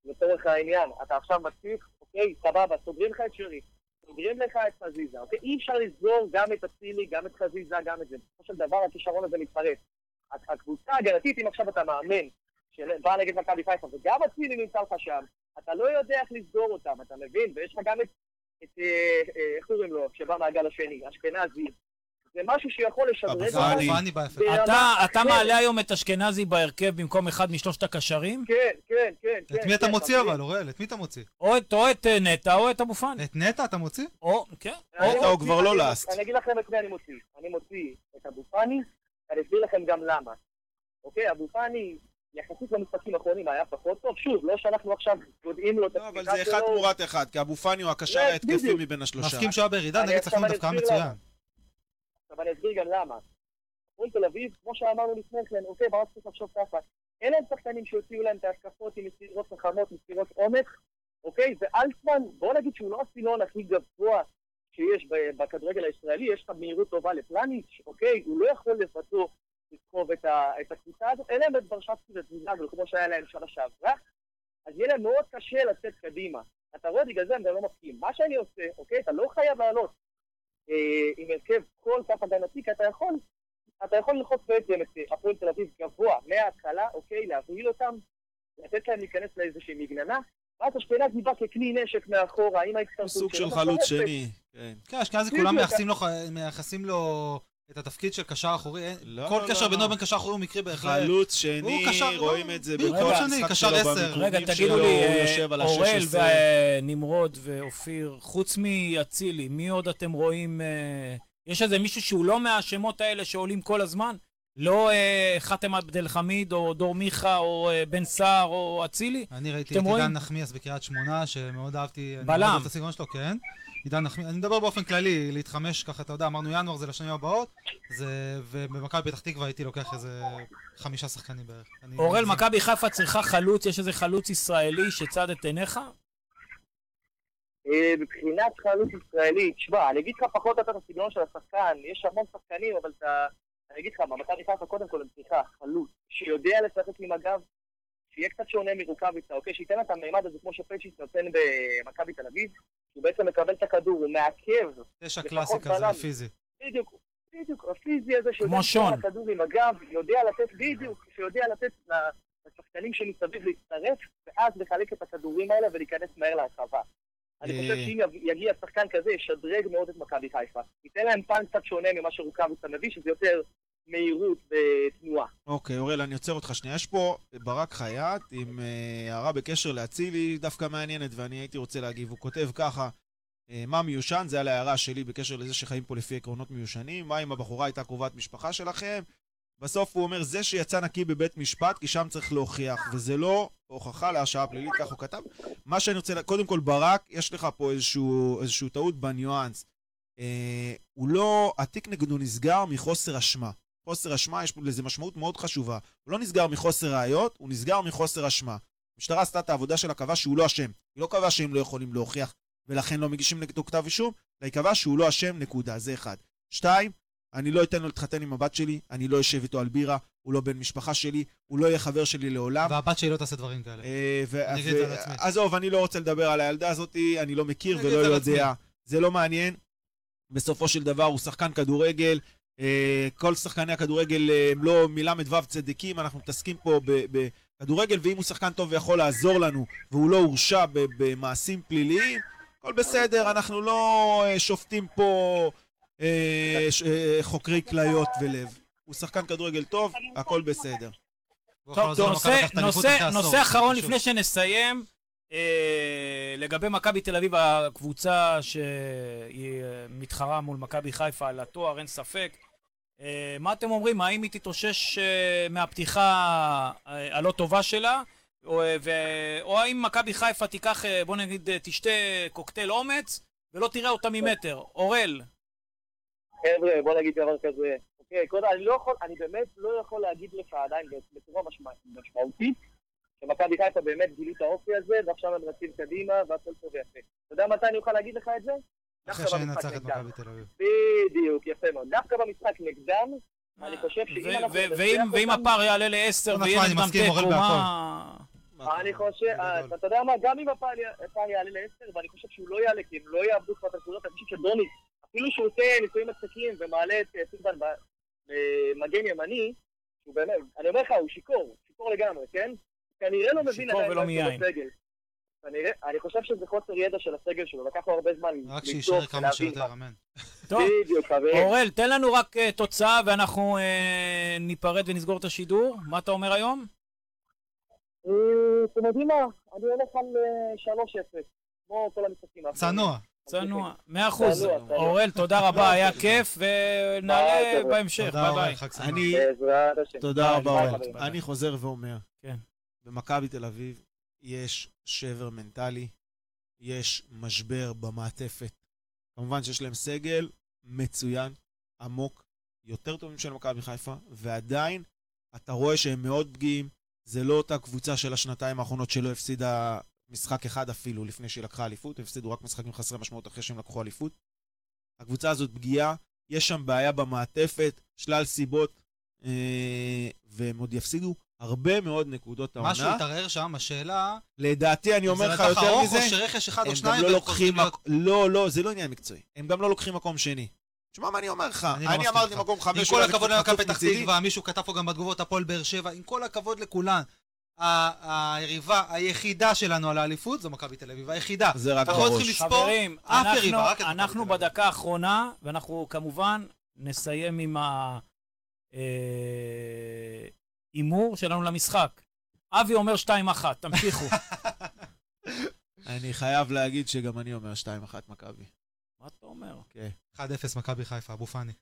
לצורך העניין, אתה עכשיו מצליח, אוקיי, סבבה, סוגרים לך את שרי, סוגרים לך את חזיזה, אוקיי? אי אפשר לסגור גם את אצילי, גם את חזיזה, גם את זה. בסופו של דבר הכישרון הזה מתפרץ. הק- הקבוצה ההגנתית, אם עכשיו אתה מאמן, שבא נגד מכבי חיפה, וגם אצילי נמצא לך שם, אתה לא יודע איך לסגור אותם, אתה מבין? ויש לך גם את את, אה, אה, איך קוראים לו, שבא מהגל השני, אשכנזי. זה משהו שיכול לשדרג
אתה- אתה
כן,
מעלה היום את אשכנזי בהרכב במקום אחד משלושת הקשרים?
כן, כן, כן.
את
כן,
מי אתה
כן,
מוציא? אבל, אוראל? את מי אתה מוציא?
או את- אה, נטע או את אבו פאני.
את נטע אתה מוציא?
או, כן.
נטע הוא כבר לא
אני-
לאסט.
אני אגיד לכם את מי אני מוציא. אני מוציא את אבו פאני, אני אסביר לכם גם למה. אוקיי, אבו פאני, יחסית למשחקים האחרונים היה פחות טוב. שוב, לא שאנחנו עכשיו יודעים לו את
לא, אבל
הפתיחה
זה אחד
שלו.
תמורת אחד, כי אבו פאני הוא הקשר
לא,
ההתקפי. מבין השלושה.
מסכים שהוא היה בירידה,
אני
נגד סכנין דווקא מצוין.
עכשיו אני אסביר גם למה. הפועל תל אביב, כמו שאמרנו לפני כן, אוקיי, בוא צריך לחשוב ככה. אין להם שחקנים שהוציאו להם את ההתקפות עם מסירות חכמות, מסירות עומק, אוקיי? ואלטמן, בוא נגיד שהוא לא הסינון הכי גבוה שיש ב- בכדורגל הישראלי, יש לך מהירות טובה לפלניץ', אוקיי? הוא לא יכול לבדו לסחוב את, את הקבוצה הזאת, אין להם את ברשצקי וזיזנגלו, כמו שהיה להם שנה שעברה, אז יהיה להם מאוד קשה לצאת קדימה. אתה רואה, בגלל זה הם גם לא מפקיעים. מה שאני עושה, אוקיי? אתה לא חייב לעלות עם הרכב כל כך הגנתי, כי אתה יכול, אתה יכול ללחוץ בעצם את אה, הפועל תל אביב גבוה מההתחלה, אוקיי? להבהיל אותם, לתת להם להיכנס לאיזושהי מגננה, ואז אשכנזי בא ככלי נשק מאחורה, עם ההצטרפות
סוג של
שלו,
חלוץ. שני. כן.
כן, אשכנזי כולם מייחסים לו את התפקיד של קשר אחורי.
לא,
כל
לא,
קשר
לא,
בינו. לבין קשר אחורי הוא מקרי בהחלט.
חלוץ שני,
קשר-
רואים
לא,
את זה בכל המשחק שלו. במיקומים
רגע,
שלו,
תגידו לי,
הוא
אה,
יושב על
אוראל
ה-16.
ונמרוד ואופיר, חוץ מאצילי, מי עוד אתם רואים אה, יש איזה מישהו שהוא לא מהשמות האלה שעולים כל הזמן? לא אה, חאתם עבד אל חמיד, או דור מיכה, או אה, בן סער, או אצילי?
אני ראיתי את? עידן נחמיאס בקריית שמונה, שמאוד אהבתי. אני
בלם.
מאוד אוהב את הסגנון שלו, כן. עידן נחמיאס, אני מדבר באופן כללי, להתחמש ככה, אתה יודע, אמרנו ינואר זה לשנים הבאות, זה, ובמכבי פתח תקווה הייתי לוקח איזה חמישה שחקנים בערך. אני-
אורל,
זה-
מכבי חיפה צריכה חלוץ, יש איזה חלוץ ישראלי שצד את עיניך?
אה, מבחינת חלוץ ישראלי, תשמע, אני אגיד לך פחות או יותר את הסגנון של השחקן, יש המון שחקנים, אבל אתה... אני אגיד לך, במכבי חיפה קודם כל הם צריכה חלוץ, שיודע לשחק עם הגב, שיהיה קצת שונה מרוקאביצה, אוקיי? שייתן לה את המימד הזה כמו שפצ'יץ נותן במכבי תל אביב, הוא בעצם מקבל את הכדור, הוא מעכב,
תשע
לפחות
קלאסי כזה,
בלם.
פיזי.
בדיוק, בדיוק, הפיזי הזה שיודע. לשחק הכדור עם הגב, יודע לתת, בדיוק, שיודע לתת לשחקנים שמסביב להצטרף, ואז לחלק את הכדורים האלה ולהיכנס מהר להרחבה. אני
אה.
חושב שאם יגיע שחקן כזה, ישדרג מאוד את מכבי חיפה. ייתן להם פן קצת שונה ממה שרוקאביצה מביא, שזה יותר מהירות ותנועה.
אוקיי, אוראל, אני עוצר אותך שנייה. יש פה ברק חייט עם אה, הערה בקשר לאצילי, דווקא מעניינת, ואני הייתי רוצה להגיב. הוא כותב ככה, אה, מה מיושן? זה על ההערה שלי בקשר לזה שחיים פה לפי עקרונות מיושנים. מה אם הבחורה הייתה קרובת משפחה שלכם? בסוף הוא אומר, זה שיצא נקי בבית משפט, כי שם צריך להוכיח, וזה לא הוכחה להרשעה פלילית, כך הוא כתב. מה שאני רוצה, קודם כל, ברק, יש לך פה איזשהו, איזשהו טעות בניואנס. אה, הוא לא, התיק נגדו נסגר מחוסר אשמה. חוסר אשמה, יש לזה משמעות מאוד חשובה. הוא לא נסגר מחוסר ראיות, הוא נסגר מחוסר אשמה. המשטרה עשתה את העבודה שלה, קבעה שהוא לא אשם. היא לא קבעה שהם לא יכולים להוכיח, ולכן לא מגישים נגדו כתב אישום, אלא היא קבעה שהוא לא אשם, נקודה. זה אחד. שתיים, אני לא אתן לו להתחתן עם הבת שלי, אני לא אשב איתו על בירה, הוא לא בן משפחה שלי, הוא לא יהיה חבר שלי לעולם.
והבת שלי לא תעשה דברים כאלה.
אה. עזוב, אני לא רוצה לדבר על הילדה הזאתי, אני לא מכיר ולא יודע. זה לא מעניין. בסופו של דבר הוא שחקן כדורגל. אה, כל שחקני הכדורגל אה, הם לא מל"ו צדיקים, אנחנו מתעסקים פה בכדורגל, ואם הוא שחקן טוב ויכול לעזור לנו, והוא לא הורשע במעשים פליליים, הכל בסדר, אנחנו לא אה, שופטים פה חוקרי כליות ולב. הוא שחקן כדורגל טוב, הכל בסדר.
טוב,
למכבי
נושא, נושא. נושא אחרון. לפני שנסיים, אה, לגבי מכבי תל אביב, הקבוצה שהיא מתחרה מול מכבי חיפה על התואר, אין ספק. אה, מה אתם אומרים? האם היא תתאושש אה, מהפתיחה אה, הלא טובה שלה? או, ו... או האם מכבי חיפה תיקח, בוא נגיד, תשתה קוקטייל אומץ ולא תראה אותה ממטר? אורל,
חבר'ה, בוא נגיד דבר כזה. אוקיי, קודם, אני לא יכול, אני באמת לא יכול להגיד לך עדיין בצורה משמע- משמעותית, שמכבי חיפה באמת גילו את האופי הזה, ועכשיו הם רצים קדימה, והכל טוב ויפה. אתה יודע מתי אני אוכל להגיד לך את זה?
אחרי
דווקא במשחק
שננצח את
נגדם.
מכבי תל אביב.
בדיוק, יפה מאוד. דווקא במשחק נגדם, אני חושב שאם אנחנו
ואם, הפער יעלה לעשר
נכון,
ויהיה נגדם
מסכים עם אורל
תיקו,
בהכל.
מה...
אני חושב, אה. אתה יודע מה, גם אם הפער יעלה לעשר, ואני חושב שהוא לא יעלה, כי הם לא יעבדו כבר את הנקודות, אני חושב שדוניס, אפילו שהוא עושה ניסויים מצחיקים ומעלה את אה, סילבן במגן ימני, שהוא באמת, אני אומר לך, הוא שיכור, שיכור לגמרי, כן? כנראה לא מבין
שיכור
עדיין
ולא
מה יש לו. בסגל. אני חושב שזה חוסר ידע של הסגל שלו, לקח לו הרבה זמן
רק שיישאר כמה שיותר. אמן.
טוב,
בדיוק, חברים.
אורל, תן לנו רק uh, תוצאה ואנחנו uh, ניפרד ונסגור את השידור. מה אתה אומר היום?
אה, אתם יודעים מה? אני הולך על אה, 3-0, כמו כל המשחקים.
צנוע.
צנוע, מאה אחוז. אורל, תודה רבה, היה כיף, ונעלה. בהמשך,
תודה
ביי
אורל,
ביי.
חג שמח.
תודה רבה.
חברים.
אני חוזר ואומר,
כן.
במכבי תל אביב יש שבר מנטלי, יש משבר במעטפת. כמובן שיש להם סגל מצוין, עמוק, יותר טוב משל מכבי חיפה, ועדיין אתה רואה שהם מאוד פגיעים. זה לא אותה קבוצה של השנתיים האחרונות שלא הפסידה משחק אחד אפילו לפני שהיא לקחה אליפות, הם הפסידו רק משחקים חסרי משמעות אחרי שהם לקחו אליפות. הקבוצה הזאת פגיעה, יש שם בעיה במעטפת, שלל סיבות, אה, והם עוד יפסידו הרבה מאוד נקודות העונה.
משהו התערער שם, השאלה...
לדעתי, אני אומר לך יותר מזה,
או שרכש אחד או
הם
שניים
גם לא לוקחים...
להיות-
מק- לא, לא, זה לא עניין מקצועי. הם גם לא לוקחים מקום שני. תשמע מה אני אומר לך,
אני לא
אני
מסכים
אמרתי. מקום חמש...
עם כל הכבוד למכבי פתח. תקווה, מישהו כתב פה גם בתגובות הפועל באר שבע, עם כל הכבוד לכולן. ה- היריבה היחידה שלנו על האליפות זו מכבי תל אביב, היחידה.
זה רק
אנחנו לא צריכים. לספור אף
אנחנו-
יריבה, רק את מכבי
אנחנו. בדקה האחרונה, ואנחנו כמובן נסיים עם ההימור שלנו למשחק. אבי אומר 2-1, תמשיכו. [LAUGHS]
אני חייב להגיד שגם אני אומר 2-1 מכבי.
מה אתה אומר?
1-0 מכבי חיפה, אבו פאני.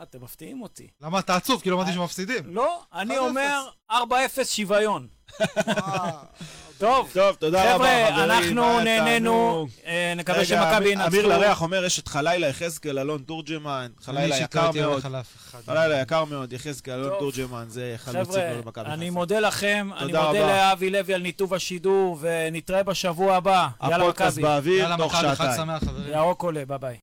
אה, אתם מפתיעים אותי.
למה אתה עצוב? כי לא אמרתי שמפסידים.
לא, אני
1-0.
אומר 4-0 שוויון. טוב,
טוב, תודה רבה,
חבר'ה,
חברים.
אנחנו
היה
נהנינו. אה, נקווה שמכבי
אמיר-
ינצחו.
אמיר לרח אומר, יש את חלילה יחזקאל, אלון תורג'מן, חלילה
אני לא
יקר
הייתי
מאוד. חלילה יקר מאוד, יחזקאל, אלון. תורג'מן, זה חלוצים
חבר'ה,
לא במכבי
אני
חיפה.
מודה לכם, אני מודה. לאבי לוי על ניתוב השידור, ונתראה בשבוע הבא. יאללה
הפודקאסט
מכבי.
באוויר
יאללה,
תוך
מכבי, חג
שעתיים.
שמח, חברים.
ירוק עולה, ביי ביי.